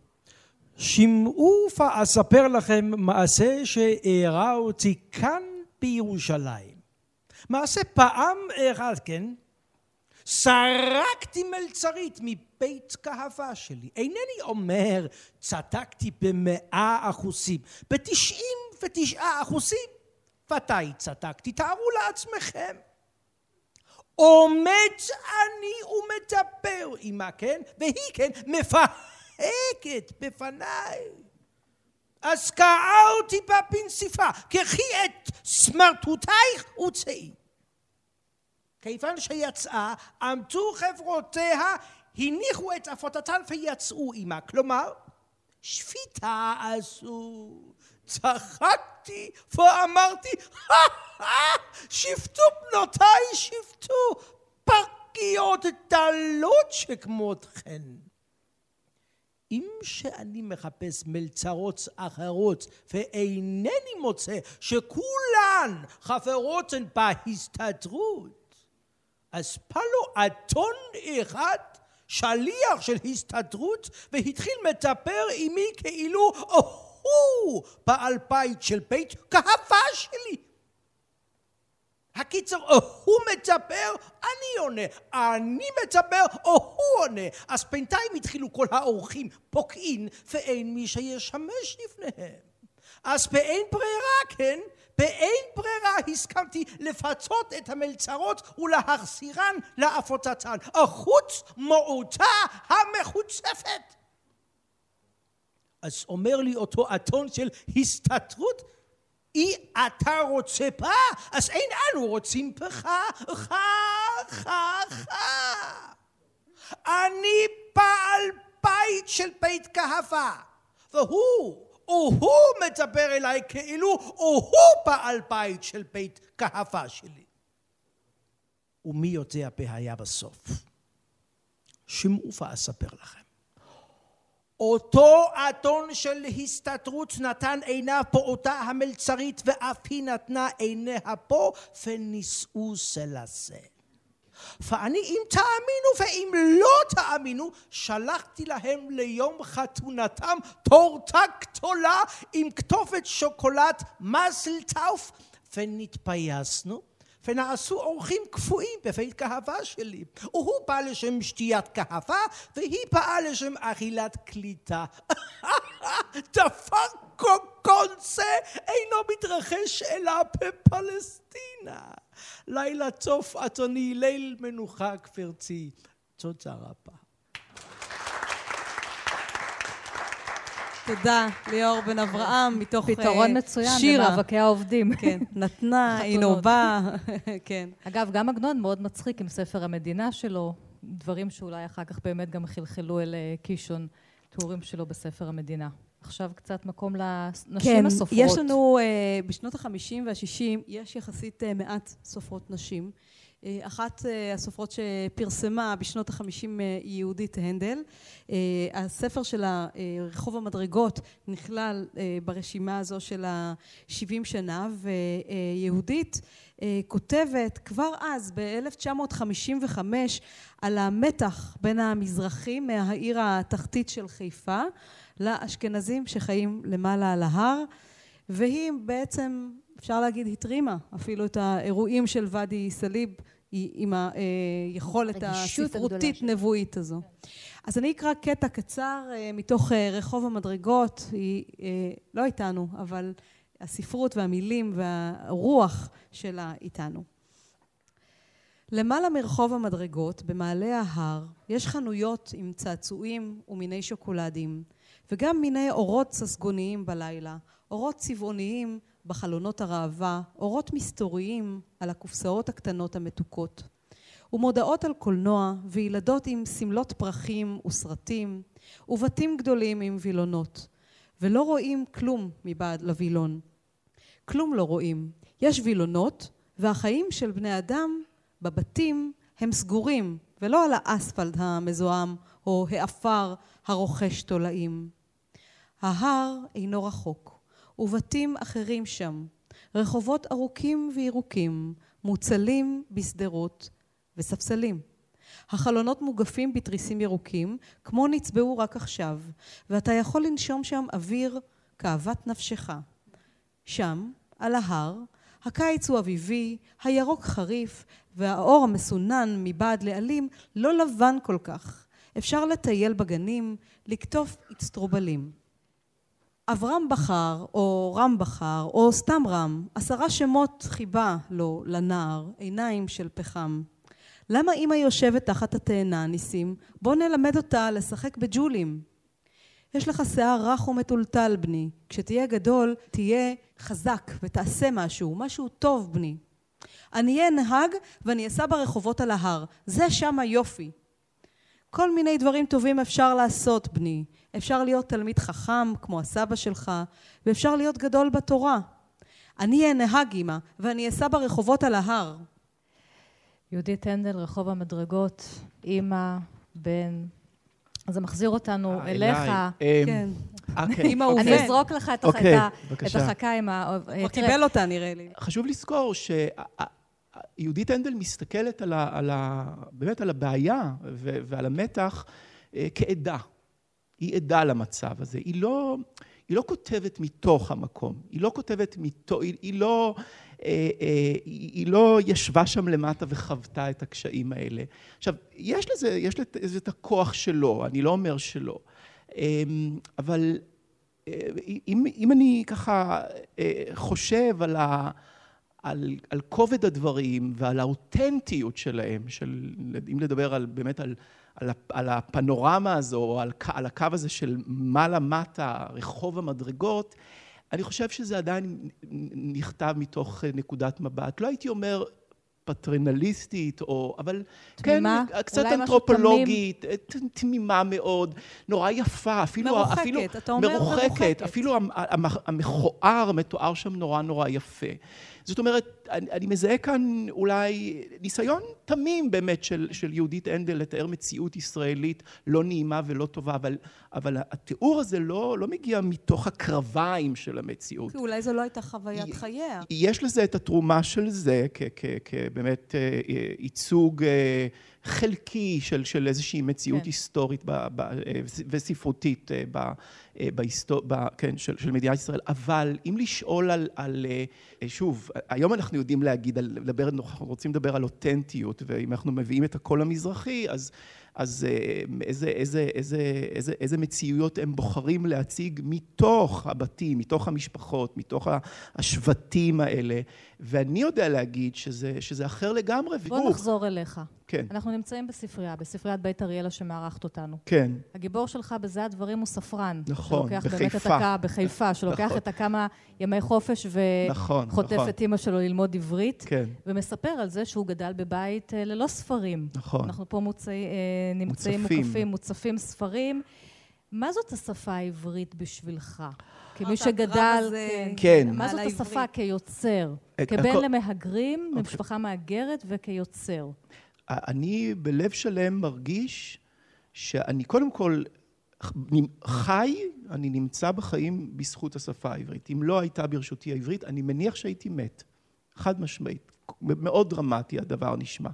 G: שמעו ואספר לכם מעשה שאירע אותי כאן בירושלים. מעשה פעם אחד, כן? סרקתי מלצרית מבית קהבה שלי. אינני אומר צדקתי במאה אחוזים, בתשעים ותשעה אחוזים ודאי צדקתי, תארו לעצמכם. עומד אני ומדבר עמה, כן? והיא כן מפהקת בפניי. אז קערתי בה בנסיפה, קחי את סמרטוטייך וצאי. כיוון שיצאה, עמדו חברותיה, הניחו את עפותתן ויצאו עמה. כלומר, שפיטה עשו, צחקתי ואמרתי, שפטו בנותיי, שפטו, פרגיות דלות שכמותכן. אם שאני מחפש מלצרות אחרות ואינני מוצא שכולן חברות בהסתדרות, אז פלו אתון אחד שליח של הסתדרות והתחיל מדבר עמי כאילו הוא בעל בית של בית כהבה שלי. הקיצר, או הוא מדבר, אני עונה, אני מדבר, או הוא עונה. אז בינתיים התחילו כל האורחים פוקעין, ואין מי שישמש לפניהם. אז באין ברירה, כן, באין ברירה הסכמתי לפצות את המלצרות ולהחזירן לעבודתן, החוץ מעוטה המחוצפת. אז אומר לי אותו אתון של הסתתרות, אי אתה רוצה בה, אז אין אנו רוצים בך, חה, חה, חה. אני בעל בית של בית כהבה, והוא, הוא מדבר אליי כאילו הוא בעל בית של בית כהבה שלי. ומי יודע בהיה בסוף? שמעו ואספר לכם. אותו אדון של הסתתרות נתן עיניו פה אותה המלצרית ואף היא נתנה עיניה פה ונישאו לזה. ואני אם תאמינו ואם לא תאמינו שלחתי להם ליום חתונתם טורטה גדולה עם כתובת שוקולד מזל טאוף ונתפייסנו ונעשו אורחים קפואים בבית כהבה שלי. והוא בא לשם שתיית כהבה, והיא באה לשם אכילת קליטה. דבר כל זה אינו מתרחש אלא בפלסטינה. לילה טוב, אדוני, ליל מנוחה, גברתי. תודה רבה.
C: תודה, ליאור בן אברהם, מתוך
B: שירה. פתרון מצוין למאבקי העובדים.
C: כן, נתנה, הנה בא, כן.
B: אגב, גם עגנון מאוד מצחיק עם ספר המדינה שלו, דברים שאולי אחר כך באמת גם חלחלו אל אה, קישון, תיאורים שלו בספר המדינה. עכשיו קצת מקום לנשים כן, הסופרות.
C: כן, יש לנו, uh, בשנות החמישים והשישים, יש יחסית מעט סופרות נשים. אה, אחת אה, הסופרות שפרסמה בשנות החמישים אה, היא יהודית הנדל. הספר שלה, רחוב המדרגות, נכלל ברשימה הזו של השבעים שנה, ויהודית כותבת כבר אז, ב-1955, על המתח בין המזרחים מהעיר התחתית של חיפה לאשכנזים שחיים למעלה על ההר, והיא בעצם אפשר להגיד התרימה אפילו את האירועים של ואדי סאליב עם היכולת הספרותית נבואית הזו. אז אני אקרא קטע קצר אה, מתוך אה, רחוב המדרגות, היא אה, לא איתנו, אבל הספרות והמילים והרוח שלה איתנו. למעלה מרחוב המדרגות, במעלה ההר, יש חנויות עם צעצועים ומיני שוקולדים, וגם מיני אורות ססגוניים בלילה, אורות צבעוניים בחלונות הראווה, אורות מסתוריים על הקופסאות הקטנות המתוקות, ומודעות על קולנוע, וילדות עם שמלות פרחים וסרטים, ובתים גדולים עם וילונות, ולא רואים כלום מבעד לווילון. כלום לא רואים. יש וילונות, והחיים של בני אדם בבתים הם סגורים, ולא על האספלט המזוהם או העפר הרוכש תולעים. ההר אינו רחוק. ובתים אחרים שם, רחובות ארוכים וירוקים, מוצלים בשדרות וספסלים. החלונות מוגפים בתריסים ירוקים, כמו נצבעו רק עכשיו, ואתה יכול לנשום שם אוויר כאוות נפשך. שם, על ההר, הקיץ הוא אביבי, הירוק חריף, והאור המסונן מבעד לעלים לא לבן כל כך. אפשר לטייל בגנים, לקטוף אצטרובלים. אברהם בחר, או רם בחר, או סתם רם, עשרה שמות חיבה לו לנער, עיניים של פחם. למה אמא יושבת תחת התאנה, ניסים? בוא נלמד אותה לשחק בג'ולים. יש לך שיער רך ומטולטל, בני. כשתהיה גדול, תהיה חזק ותעשה משהו, משהו טוב, בני. אני אהיה נהג ואני אסע ברחובות על ההר. זה שם היופי. כל מיני דברים טובים אפשר לעשות, בני. אפשר להיות תלמיד חכם, כמו הסבא שלך, ואפשר להיות גדול בתורה. אני אהיה נהג, אמא, ואני אסע ברחובות על ההר.
B: יהודית הנדל, רחוב המדרגות, אימא, בן. אז זה מחזיר אותנו
E: אה,
B: אליך.
E: אליי. אמ,
C: כן.
E: אוקיי.
C: אמא ובן.
B: אני אזרוק לך את
E: אוקיי.
B: החכה עם ה...
C: כבר
B: תראה,
C: קיבל אותה, נראה לי.
E: חשוב לזכור שיהודית הנדל מסתכלת על ה, על ה, באמת על הבעיה ו, ועל המתח אה, כעדה. היא עדה למצב הזה. היא לא, היא לא כותבת מתוך המקום. היא לא כותבת מתוך... היא, היא לא... אה, אה, היא לא ישבה שם למטה וחוותה את הקשיים האלה. עכשיו, יש לזה, יש לזה את הכוח שלו, אני לא אומר שלא. אה, אבל אם, אם אני ככה אה, חושב על, ה, על, על כובד הדברים ועל האותנטיות שלהם, של, אם לדבר על, באמת על, על, הפ- על הפנורמה הזו, או על, על הקו הזה של מעלה-מטה, רחוב המדרגות, אני חושב שזה עדיין נכתב מתוך אה, נקודת מבט. לא הייתי אומר פטרנליסטית, או, אבל
B: תמימה?
E: כן, קצת אנתרופולוגית, אה, ת- תמימה מאוד, נורא יפה, אפילו...
C: מרוחקת,
E: אפילו,
C: אתה אומר מרוחקת.
E: אפילו המ- המ- המכוער מתואר שם נורא נורא יפה. זאת אומרת, אני, אני מזהה כאן אולי ניסיון תמים באמת של, של יהודית הנדל לתאר מציאות ישראלית לא נעימה ולא טובה, אבל, אבל התיאור הזה לא, לא מגיע מתוך הקרביים של המציאות.
C: כי אולי זו לא הייתה חוויית חייה.
E: יש לזה את התרומה של זה כבאמת אה, ייצוג אה, חלקי של, של איזושהי מציאות
B: כן.
E: היסטורית ב, ב, אה, וספרותית אה, ב, אה, בהיסטור... ב, כן, של, של מדינת ישראל, אבל אם לשאול על, על שוב, היום אנחנו יודעים להגיד, על, לדבר, אנחנו רוצים לדבר על אותנטיות, ואם אנחנו מביאים את הקול המזרחי, אז אז איזה, איזה, איזה, איזה, איזה מציאויות הם בוחרים להציג מתוך הבתים, מתוך המשפחות, מתוך השבטים האלה, ואני יודע להגיד שזה, שזה אחר לגמרי.
B: בוא. נחזור אליך.
E: כן,
B: אנחנו נמצאים בספרייה, בספריית בית אריאלה שמארחת אותנו.
E: כן,
B: הגיבור שלך בזה הדברים הוא ספרן.
E: נכון,
B: שלוקח באמת את
E: בחיפה.
B: הכמה, בחיפה, שלוקח
E: נכון.
B: את הכמה ימי חופש
E: נכון,
B: וחוטף
E: נכון.
B: את אימא שלו ללמוד עברית,
E: כן,
B: ומספר על זה שהוא גדל בבית אה, ללא ספרים.
E: נכון.
B: אנחנו פה מוצאי, אה, נמצאים
E: מוצפים.
B: מוקפים, מוצפים ספרים. מה זאת השפה העברית בשבילך? כמי
C: אמרת,
B: שגדל...
C: הזה
E: כן.
B: מה זאת. השפה כיוצר?
E: אה,
B: כבן למהגרים,
E: אוקיי.
B: ממשפחה מהגרת וכיוצר.
E: אני בלב שלם מרגיש שאני קודם כל חי, אני נמצא בחיים בזכות השפה העברית. אם לא הייתה ברשותי העברית, אני מניח שהייתי מת. חד משמעית. מאוד דרמטי הדבר נשמע.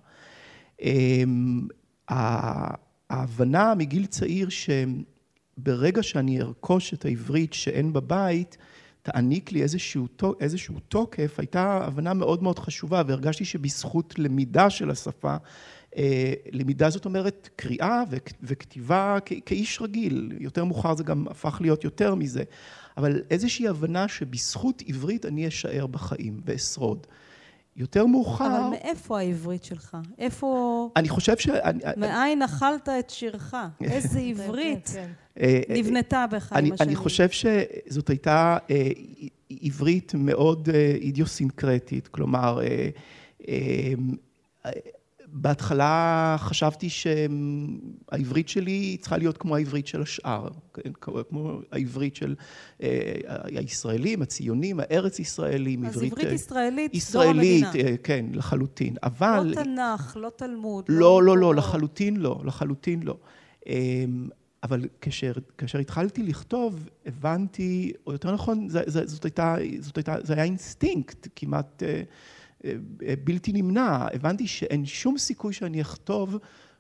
E: אמ, ההבנה מגיל צעיר שברגע שאני ארכוש את העברית שאין בבית, תעניק לי איזשהו, איזשהו תוקף, הייתה הבנה מאוד מאוד חשובה, והרגשתי שבזכות למידה של השפה, אה, למידה זאת אומרת קריאה וכ- וכתיבה כאיש רגיל, יותר מאוחר זה גם הפך להיות יותר מזה, אבל איזושהי הבנה שבזכות עברית אני אשאר בחיים ואשרוד. יותר מאוחר...
C: אבל מאיפה העברית שלך? איפה...
E: אני חושב ש...
C: מאין אכלת את שירך? איזה עברית
B: כן,
E: אה,
C: נבנתה בך
E: אני,
C: עם השנים.
E: אני חושב שזאת הייתה אה, עברית מאוד אה, אידיוסינקרטית, כלומר, אה, אה, אה, בהתחלה חשבתי שהעברית שלי צריכה להיות כמו העברית של השאר, כן, כמו העברית של אה, הישראלים, הציונים, הארץ ישראלים,
C: אז
E: עברית...
C: עברית
E: אה,
C: ישראלית,
E: ישראלית. אה, כן, לחלוטין, אבל...
C: לא תנ"ך, לא תלמוד.
E: לא, לא, לא,
C: מקורות.
E: לחלוטין לא, לחלוטין לא. אמ, אבל כאשר, כאשר התחלתי לכתוב, הבנתי, או יותר נכון, זה, זה, זאת הייתה, זאת הייתה, זה היה אינסטינקט כמעט בלתי נמנע. הבנתי שאין שום סיכוי שאני אכתוב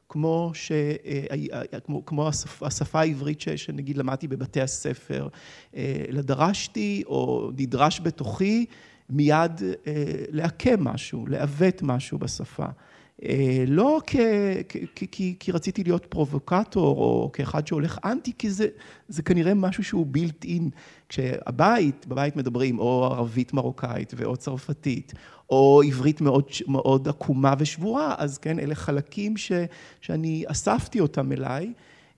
E: כמו, ש, אה, כמו, כמו השפה, השפה העברית ש, שנגיד למדתי בבתי הספר, אה, אלא דרשתי או נדרש בתוכי מיד אה, לעקם משהו, לעוות משהו בשפה. לא כ, כ, כי, כי רציתי להיות פרובוקטור או כאחד שהולך אנטי, כי זה, זה כנראה משהו שהוא בילט אין. כשהבית, בבית מדברים או ערבית מרוקאית ואו צרפתית, או עברית מאוד, מאוד עקומה ושבורה, אז כן, אלה חלקים ש, שאני אספתי אותם אליי.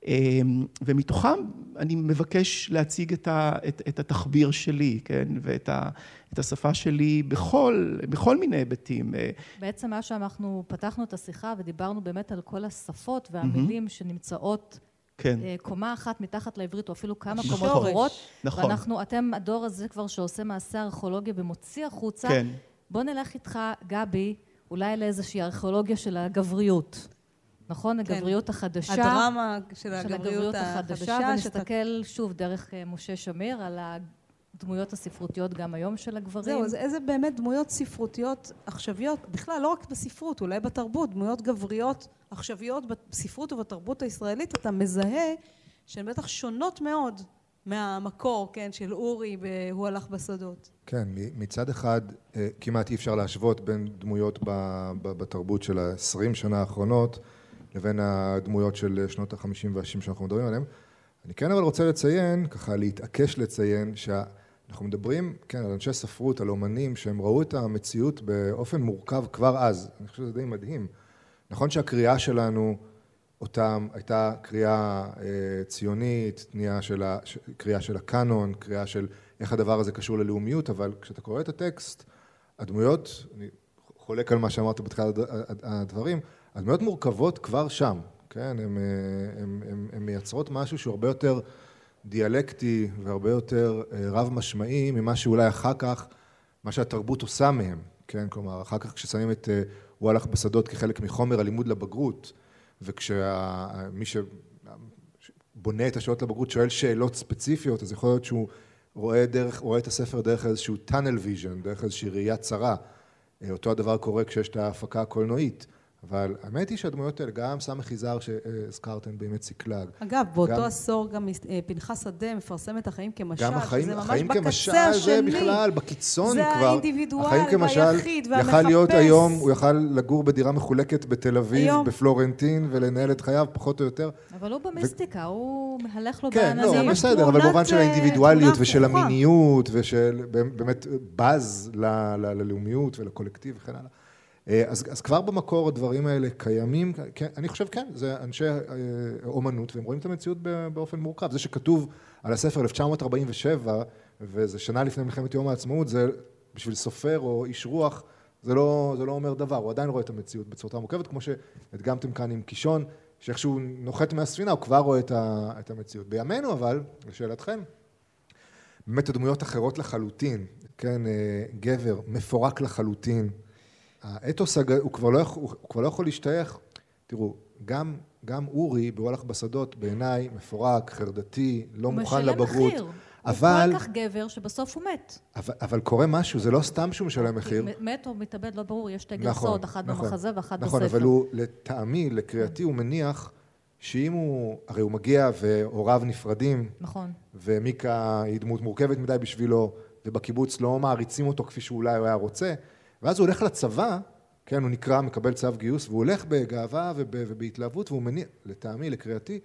E: אמ, ומתוכם אני מבקש להציג את, ה, את, את התחביר שלי, כן, ואת ה, את השפה שלי בכל, בכל מיני היבטים.
B: בעצם מה שאנחנו פתחנו את השיחה ודיברנו באמת על כל השפות והמילים mm-hmm. שנמצאות כן. קומה אחת מתחת לעברית, או אפילו כמה נכון, קומות אחרות. נכון. ואנחנו, אתם הדור הזה כבר שעושה מעשה ארכיאולוגיה ומוציא החוצה. כן. בוא נלך איתך, גבי, אולי לאיזושהי ארכיאולוגיה של הגבריות. נכון? כן. הגבריות החדשה.
C: הדרמה של הגבריות, של הגבריות החדשה.
B: ונסתכל שאתה... שוב דרך אה, משה שמיר על הדמויות הספרותיות גם היום של הגברים.
C: זהו, אז איזה באמת דמויות ספרותיות עכשוויות, בכלל, לא רק בספרות, אולי בתרבות, דמויות גבריות עכשוויות בספרות ובתרבות הישראלית, אתה מזהה שהן בטח שונות מאוד מהמקור, כן, של אורי ב"הוא הלך בשדות".
D: כן, מצד אחד אה, כמעט אי אפשר להשוות בין דמויות בתרבות של העשרים שנה האחרונות לבין הדמויות של שנות החמישים והשישים שאנחנו מדברים עליהן. אני כן אבל רוצה לציין, ככה להתעקש לציין, שאנחנו מדברים, כן, על אנשי ספרות, על אומנים, שהם ראו את המציאות באופן מורכב כבר אז. אני חושב שזה די מדהים. נכון שהקריאה שלנו אותם הייתה קריאה אה, ציונית, קריאה של הקאנון, קריאה של איך הדבר הזה קשור ללאומיות, אבל כשאתה קורא את הטקסט, הדמויות, אני חולק על מה שאמרת בתחילת הדברים, הדמויות מורכבות כבר שם, כן? הן מייצרות משהו שהוא הרבה יותר דיאלקטי והרבה יותר אה, רב משמעי ממה שאולי אחר כך, מה שהתרבות עושה מהם, כן? כלומר, אחר כך כששמים את אה, וואלאך בשדות כחלק מחומר הלימוד לבגרות, וכשמי שבונה את השאלות לבגרות שואל שאלות ספציפיות, אז יכול להיות שהוא רואה, דרך, רואה את הספר דרך איזשהו tunnel vision, דרך איזושהי ראייה צרה. אה, אותו הדבר קורה כשיש את ההפקה הקולנועית. אבל האמת היא שהדמויות האלה, גם סמך יזהר שהזכרתם באמת ציקלג.
C: אגב, באותו גם, עשור גם אה, פנחס שדה מפרסם את החיים כמשל,
D: גם החיים,
C: שזה ממש
D: החיים
C: בקצה
D: כמשל
C: השני.
D: זה בכלל, בקיצון
C: זה
D: כבר.
C: זה האינדיבידואל והיחיד והמחפש. יכל
D: להיות היום, הוא יכל לגור בדירה מחולקת בתל אביב, היום. בפלורנטין, ולנהל את חייו פחות או יותר.
B: אבל הוא במיסטיקה, ו... הוא מהלך לו
D: כן, בעננים. כן, לא, בסדר, אבל במובן של האינדיבידואליות ושל המיניות, ושל באמת בז ללאומיות ולקולקטיב וכן הלאה. אה, אז, אז כבר במקור הדברים האלה קיימים, כן, אני חושב כן, זה אנשי אה, אומנות והם רואים את המציאות באופן מורכב. זה שכתוב על הספר 1947 וזה שנה לפני מלחמת יום העצמאות, זה בשביל סופר או איש רוח, זה לא, זה לא אומר דבר, הוא עדיין רואה את המציאות בצורתה מורכבת, כמו שהדגמתם כאן עם קישון, שאיכשהו נוחת מהספינה, הוא כבר רואה את, ה, את המציאות. בימינו אבל, לשאלתכם, באמת הדמויות אחרות לחלוטין, כן, אה, גבר מפורק לחלוטין, האתוס, הג... הוא, כבר לא, הוא כבר לא יכול להשתייך, תראו, גם, גם אורי בוולך בשדות בעיניי מפורק, חרדתי, לא מוכן לבגרות. הוא משלם מחיר.
B: אבל... הוא כל כך גבר שבסוף הוא מת.
D: אבל, אבל קורה משהו, זה לא סתם שהוא משלם מחיר.
B: מת או מתאבד, לא ברור, יש שתי גרסאות, נכון, אחת נכון, במחזה ואחת
D: נכון,
B: בספר.
D: נכון, אבל הוא, לטעמי, לקריאתי, הוא מניח שאם הוא, הרי הוא מגיע והוריו נפרדים.
B: נכון.
D: ומיקה היא דמות מורכבת מדי בשבילו, ובקיבוץ לא מעריצים אותו כפי שאולי הוא היה רוצה. ואז הוא הולך לצבא, כן, הוא נקרא, מקבל צו גיוס, והוא הולך בגאווה וב, ובהתלהבות, והוא מניח, לטעמי, לקריאתי, הוא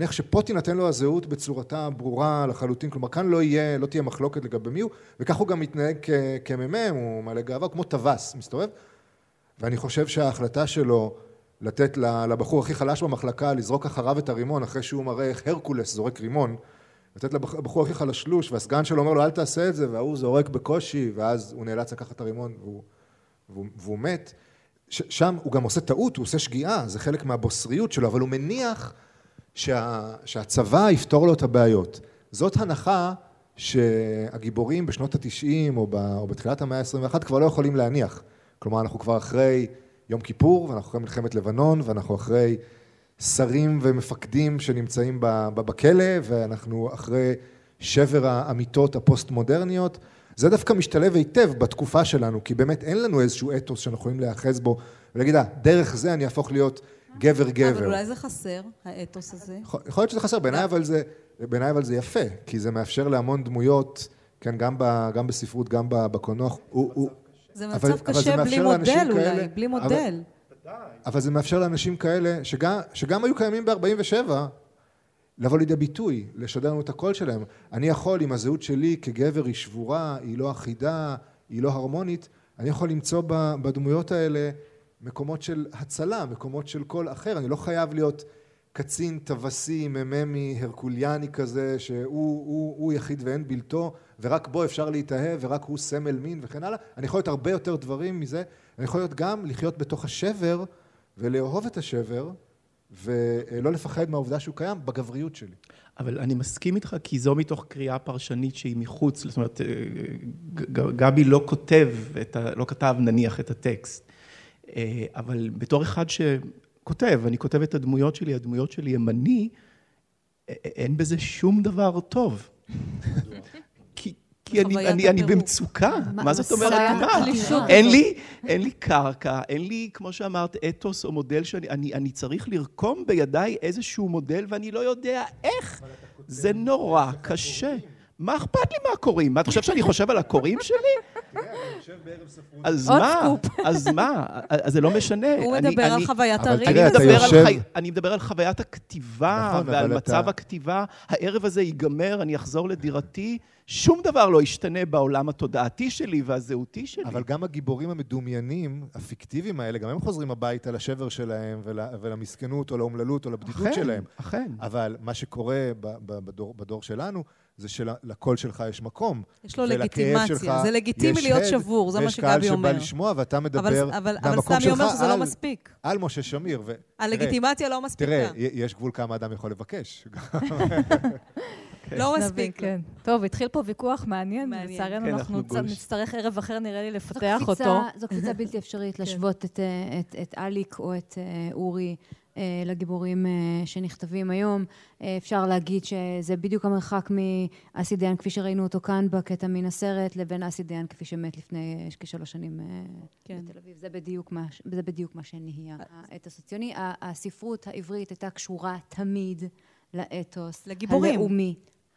D: מניח שפה תינתן לו הזהות בצורתה ברורה לחלוטין, כלומר כאן לא יהיה, לא תהיה מחלוקת לגבי מי הוא, וכך הוא גם מתנהג כמ"מ, הוא מלא גאווה, כמו טווס, מסתובב, ואני חושב שההחלטה שלו לתת לבחור הכי חלש במחלקה לזרוק אחריו את הרימון אחרי שהוא מראה איך הרקולס זורק רימון לתת לבחור הכי חלשלוש והסגן שלו אומר לו אל תעשה את זה וההוא זורק בקושי ואז הוא נאלץ לקחת את הרימון והוא, והוא, והוא מת שם הוא גם עושה טעות, הוא עושה שגיאה, זה חלק מהבוסריות שלו, אבל הוא מניח שה, שהצבא יפתור לו את הבעיות. זאת הנחה שהגיבורים בשנות התשעים או, או בתחילת המאה ה-21 כבר לא יכולים להניח. כלומר, אנחנו כבר אחרי יום כיפור, ואנחנו אחרי מלחמת לבנון, ואנחנו אחרי שרים ומפקדים שנמצאים בכלא, ואנחנו אחרי שבר האמיתות הפוסט-מודרניות. זה דווקא משתלב היטב בתקופה שלנו, כי באמת אין לנו איזשהו אתוס שאנחנו יכולים להיאחז בו ולהגיד, אה, דרך זה אני אהפוך להיות גבר גבר.
C: אבל אולי זה חסר, האתוס הזה.
D: יכול, יכול להיות שזה חסר, בעיניי אבל זה, בעיניי אבל זה יפה, כי זה מאפשר להמון דמויות, כן, גם, ב, גם בספרות, גם בקולנוע.
C: זה מצב אבל, קשה אבל זה בלי מודל אולי, כאלה, בלי מודל.
D: אבל, אבל זה מאפשר לאנשים כאלה, שגם, שגם היו קיימים ב-47, לבוא לידי ביטוי, לשדר לנו את הקול שלהם. אני יכול, אם הזהות שלי כגבר היא שבורה, היא לא אחידה, היא לא הרמונית, אני יכול למצוא בדמויות האלה מקומות של הצלה, מקומות של קול אחר. אני לא חייב להיות קצין טווסי, מ"מי, הרקוליאני כזה, שהוא הוא, הוא יחיד ואין בלתו, ורק בו אפשר להתאהב, ורק הוא סמל מין וכן הלאה. אני יכול להיות הרבה יותר דברים מזה. אני יכול להיות גם לחיות בתוך השבר, ולאהוב את השבר, ולא לפחד מהעובדה שהוא קיים בגבריות שלי.
E: אבל אני מסכים איתך, כי זו מתוך קריאה פרשנית שהיא מחוץ, זאת אומרת, גבי לא כותב, ה, לא כתב נניח את הטקסט, אבל בתור אחד שכותב, אני כותב את הדמויות שלי, הדמויות שלי הם אני, אין בזה שום דבר טוב. כי אני, אני, אני במצוקה, מה, מה זאת אומרת מה? אין לי, אין לי קרקע, אין לי, כמו שאמרת, אתוס או מודל שאני אני, אני צריך לרקום בידיי איזשהו מודל ואני לא יודע איך. זה נורא קשה. מה אכפת לי מהקוראים? מה, אתה חושב שאני חושב על הקוראים שלי?
D: כן.
E: אז מה? אז מה? אז זה לא משנה.
C: הוא מדבר על חוויית הריב.
E: אני מדבר על חוויית הכתיבה נכון, ועל מצב הכתיבה. הערב הזה ייגמר, אני אחזור לדירתי. שום דבר לא ישתנה בעולם התודעתי שלי והזהותי שלי.
D: אבל גם הגיבורים המדומיינים, הפיקטיביים האלה, גם הם חוזרים הביתה לשבר שלהם ול, ולמסכנות או לאומללות או לבדידות
E: אכן,
D: שלהם.
E: אכן.
D: אבל מה שקורה בדור, בדור שלנו, זה שלקול שלך יש מקום.
C: יש לו לגיטימציה, שלך, זה לגיטימי להיות שבור, זה מה שגבי אומר.
D: ויש קהל שבא לשמוע ואתה מדבר
C: אבל, אבל, אבל סמי אומר שזה לא מספיק.
D: על משה שמיר. ו...
C: הלגיטימציה לא מספיקה.
D: תראה, יש גבול כמה אדם יכול לבקש.
C: לא מספיק.
B: כן. טוב, התחיל פה ויכוח מעניין, לצערנו כן, אנחנו נצטרך ערב אחר, נראה לי, לפתח אותו.
F: זו קפיצה בלתי אפשרית כן. להשוות את אליק או את אה, אורי. אה, לגיבורים אה, שנכתבים היום. אפשר להגיד שזה בדיוק המרחק מאסי דיין כפי שראינו אותו כאן בקטע מן הסרט, לבין אסי דיין כפי שמת לפני כשלוש שנים כן. בתל אביב. זה בדיוק מה, זה בדיוק מה שנהיה האתוס הציוני. הספרות העברית הייתה קשורה תמיד לאתוס
C: לגיבורים.
F: הלאומי.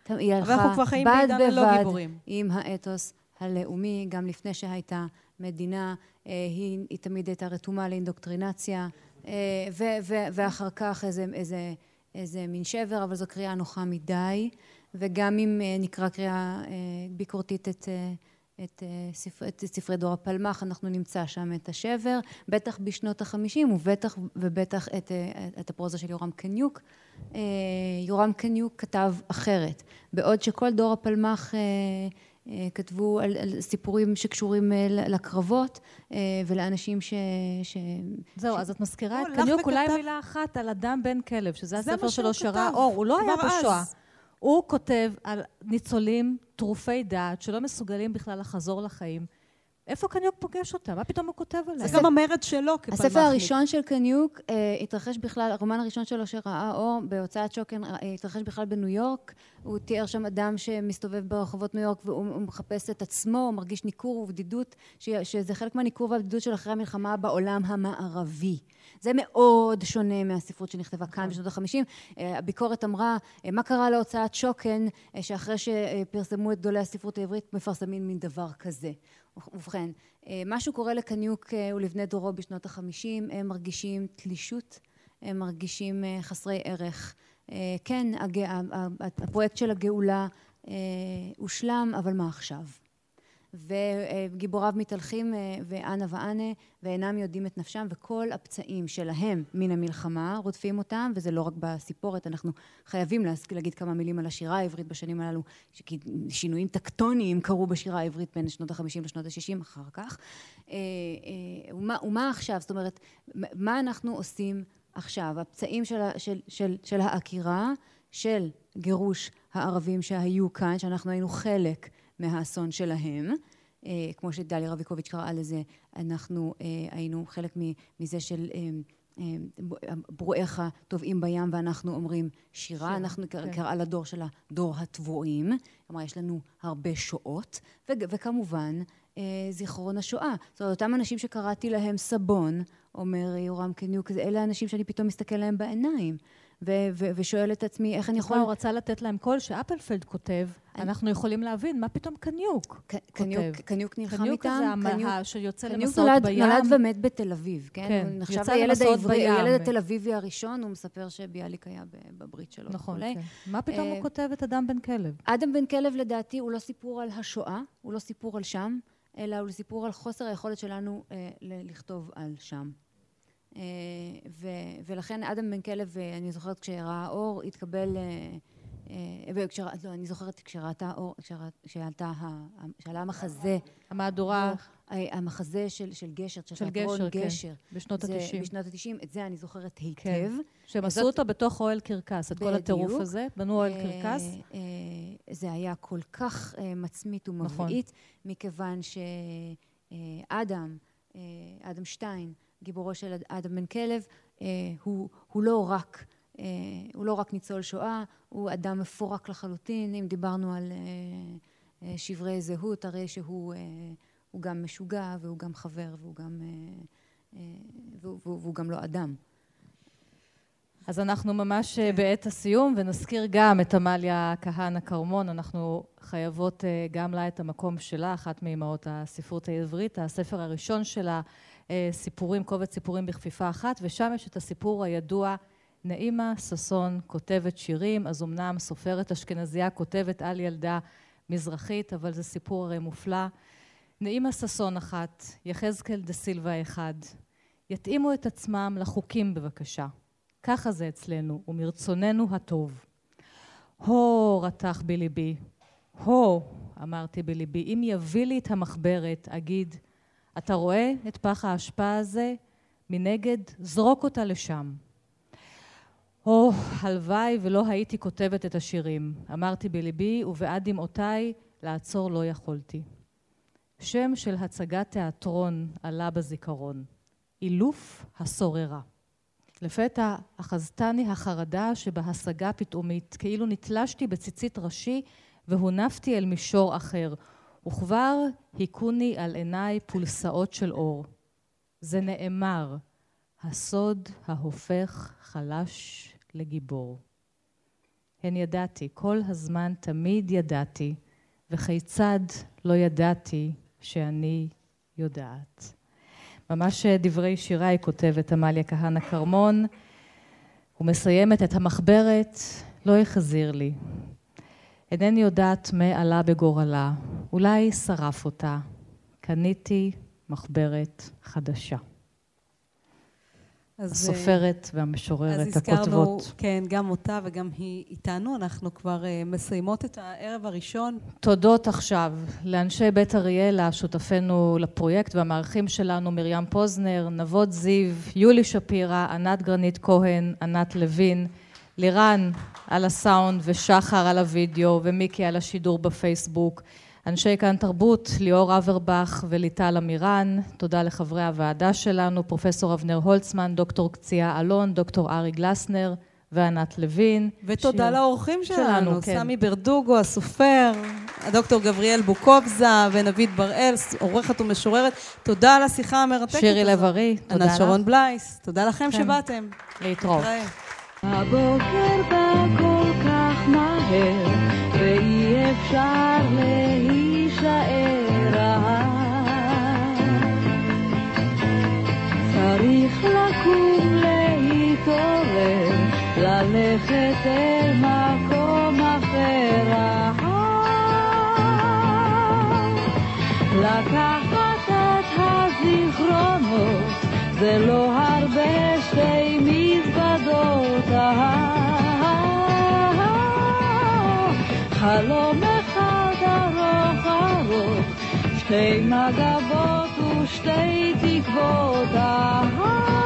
F: היא הלכה בד בבד עם האתוס הלאומי, גם לפני שהייתה מדינה, אה, היא, היא תמיד הייתה רתומה לאינדוקטרינציה, אה, ואחר כך איזה, איזה, איזה מין שבר, אבל זו קריאה נוחה מדי, וגם אם אה, נקרא קריאה ביקורתית את את, ספר, את ספרי דור הפלמ"ח, אנחנו נמצא שם את השבר, בטח בשנות החמישים ובטח ובטח את, את הפרוזה של יורם קניוק. אה, יורם קניוק כתב אחרת, בעוד שכל דור הפלמ"ח אה, אה, כתבו על, על סיפורים שקשורים לקרבות ולאנשים ש... ש
B: זהו, ש... אז את מזכירה את קניוק, אולי מילה אחת על אדם בן כלב, שזה הספר שלו שראה אור, הוא לא היה בשואה. הוא כותב על ניצולים טרופי דעת שלא מסוגלים בכלל לחזור לחיים. איפה קניוק פוגש אותה? מה פתאום הוא כותב עליה?
C: זה גם המרד שלו כפלמחניק.
F: הספר הראשון של קניוק אה, התרחש בכלל, הרומן הראשון שלו שראה אור בהוצאת שוקן, אה, התרחש בכלל בניו יורק. הוא תיאר שם אדם שמסתובב ברחובות ניו יורק והוא מחפש את עצמו, הוא מרגיש ניכור ובדידות, ש, שזה חלק מהניכור והבדידות של אחרי המלחמה בעולם המערבי. זה מאוד שונה מהספרות שנכתבה כאן בשנות החמישים. אה, הביקורת אמרה, אה, מה קרה להוצאת שוקן, אה, שאחרי שפרסמו את גדולי הספרות העברית, מפרסמים מין דבר כזה. ובכן, משהו קורה לקניוק ולבני דורו בשנות החמישים, הם מרגישים תלישות, הם מרגישים חסרי ערך. כן, הפרויקט של הגאולה הושלם, אבל מה עכשיו? וגיבוריו מתהלכים אה, ואנה ואנה ואינם יודעים את נפשם וכל הפצעים שלהם מן המלחמה רודפים אותם וזה לא רק בסיפורת אנחנו חייבים להגיד כמה מילים על השירה העברית בשנים הללו כי שינויים טקטוניים קרו בשירה העברית בין שנות החמישים לשנות השישים אחר כך. אה, אה, ומה, ומה עכשיו? זאת אומרת מה אנחנו עושים עכשיו? הפצעים של, של, של, של העקירה של גירוש הערבים שהיו כאן שאנחנו היינו חלק מהאסון שלהם. אה, כמו שדליה רביקוביץ' קראה לזה, אנחנו אה, היינו חלק מזה של אה, ברואיך טובעים בים ואנחנו אומרים שירה, שירה אנחנו כן. קראה לדור של הדור הטבועים, כלומר יש לנו הרבה שואות, וכמובן זיכרון השואה. זאת אומרת, אותם אנשים שקראתי להם סבון, אומר יורם קניוק, אלה האנשים שאני פתאום מסתכל להם בעיניים. ו- ו- ושואל את עצמי איך אני יכול...
B: הוא רצה לתת להם קול שאפלפלד כותב, אני... אנחנו יכולים להבין מה פתאום קניוק
F: ק- קניוק, קניוק נלחם
B: קניוק
F: איתם.
B: קניוק זה המאה שיוצא
F: למסעות נולד, בים. קניוק נולד ומת בתל אביב, כן? כן הוא נחשב לילד העברי, הילד התל אביבי הראשון, הוא מספר שביאליק היה בברית שלו
B: נכון, כן. מה פתאום הוא אה, כותב את אדם בן כלב?
F: אדם בן כלב לדעתי הוא לא סיפור על השואה, הוא לא סיפור על שם, אלא הוא סיפור על חוסר היכולת שלנו אה, לכתוב על שם. ולכן אדם בן כלב, אני זוכרת כשראה אור, התקבל... וכשר, לא, אני זוכרת כשראתה אור, כשעלתה, כשעלה המחזה.
B: המהדורה.
F: המחזה של, של גשר,
B: של, של גשר, גשר. כן. בשנות ה-90.
F: בשנות ה-90, את זה אני זוכרת היטב.
B: כן. שהם עשו אותו בתוך אוהל קרקס, את כל הטירוף הזה, בנו אוהל קרקס.
F: זה היה כל כך מצמית ומבעית, נכון. מכיוון שאדם, אדם שטיין, גיבורו של אדם בן כלב, הוא, הוא לא רק אה, הוא לא רק ניצול שואה, הוא אדם מפורק לחלוטין. אם דיברנו על אה, אה, שברי זהות, הרי שהוא גם משוגע והוא גם חבר והוא גם, והוא, והוא גם לא אדם.
B: אז אנחנו ממש כן. בעת הסיום, ונזכיר גם את עמליה כהנא כרמון. אנחנו חייבות גם לה את המקום שלה, אחת מאמהות הספרות העברית. הספר הראשון שלה, סיפורים, קובץ סיפורים בכפיפה אחת, ושם יש את הסיפור הידוע נעימה ששון כותבת שירים, אז אמנם סופרת אשכנזייה כותבת על ילדה מזרחית, אבל זה סיפור הרי מופלא. נעימה ששון אחת, יחזקאל דה סילבה אחד, יתאימו את עצמם לחוקים בבקשה. ככה זה אצלנו, ומרצוננו הטוב. הו, רתח בליבי, הו, אמרתי בליבי, אם יביא לי את המחברת, אגיד, אתה רואה את פח האשפה הזה? מנגד, זרוק אותה לשם. או, הלוואי ולא הייתי כותבת את השירים. אמרתי בליבי, ובעד דמעותיי לעצור לא יכולתי. שם של הצגת תיאטרון עלה בזיכרון. אילוף הסוררה. לפתע אחזתני החרדה שבהשגה פתאומית, כאילו נתלשתי בציצית ראשי והונפתי אל מישור אחר, וכבר היכוני על עיניי פולסאות של אור. זה נאמר, הסוד ההופך חלש לגיבור. הן ידעתי, כל הזמן תמיד ידעתי, וכיצד לא ידעתי שאני יודעת. ממש דברי שירה היא כותבת עמליה כהנא כרמון, ומסיימת את המחברת, לא החזיר לי. אינני יודעת מה עלה בגורלה, אולי שרף אותה. קניתי מחברת חדשה. אז, הסופרת והמשוררת אז הכותבות. אז הזכרנו,
C: כן, גם אותה וגם היא איתנו. אנחנו כבר uh, מסיימות את הערב הראשון.
B: תודות עכשיו לאנשי בית אריאלה, שותפינו לפרויקט והמארחים שלנו, מרים פוזנר, נבות זיו, יולי שפירא, ענת גרנית כהן, ענת לוין, לירן על הסאונד ושחר על הוידאו ומיקי על השידור בפייסבוק. אנשי כאן תרבות, ליאור אברבך וליטל אמירן, תודה לחברי הוועדה שלנו, פרופסור אבנר הולצמן, דוקטור קציעה אלון, דוקטור ארי גלסנר וענת לוין.
C: ותודה שיר... לאורחים שלנו, שלנו כן. סמי ברדוגו, הסופר, הדוקטור גבריאל בוקובזה ונביד בראל, עורכת ומשוררת. תודה על השיחה המרתקת
B: שירי לב-ארי,
C: תודה לך. ענת שרון בלייס, תודה לכם כן. שבאתם.
B: להתראות.
H: הבוקר בא כל כך מהר, ואי אפשר להישאר צריך לקום להתעורר, ללכת אל מקום אחר. לקחת את הזיכרונות, זה לא הרבה שתי מזוודות. חלום אחד ארוך ארוך, שתי מגבות ושתי תקוות. מההתחלה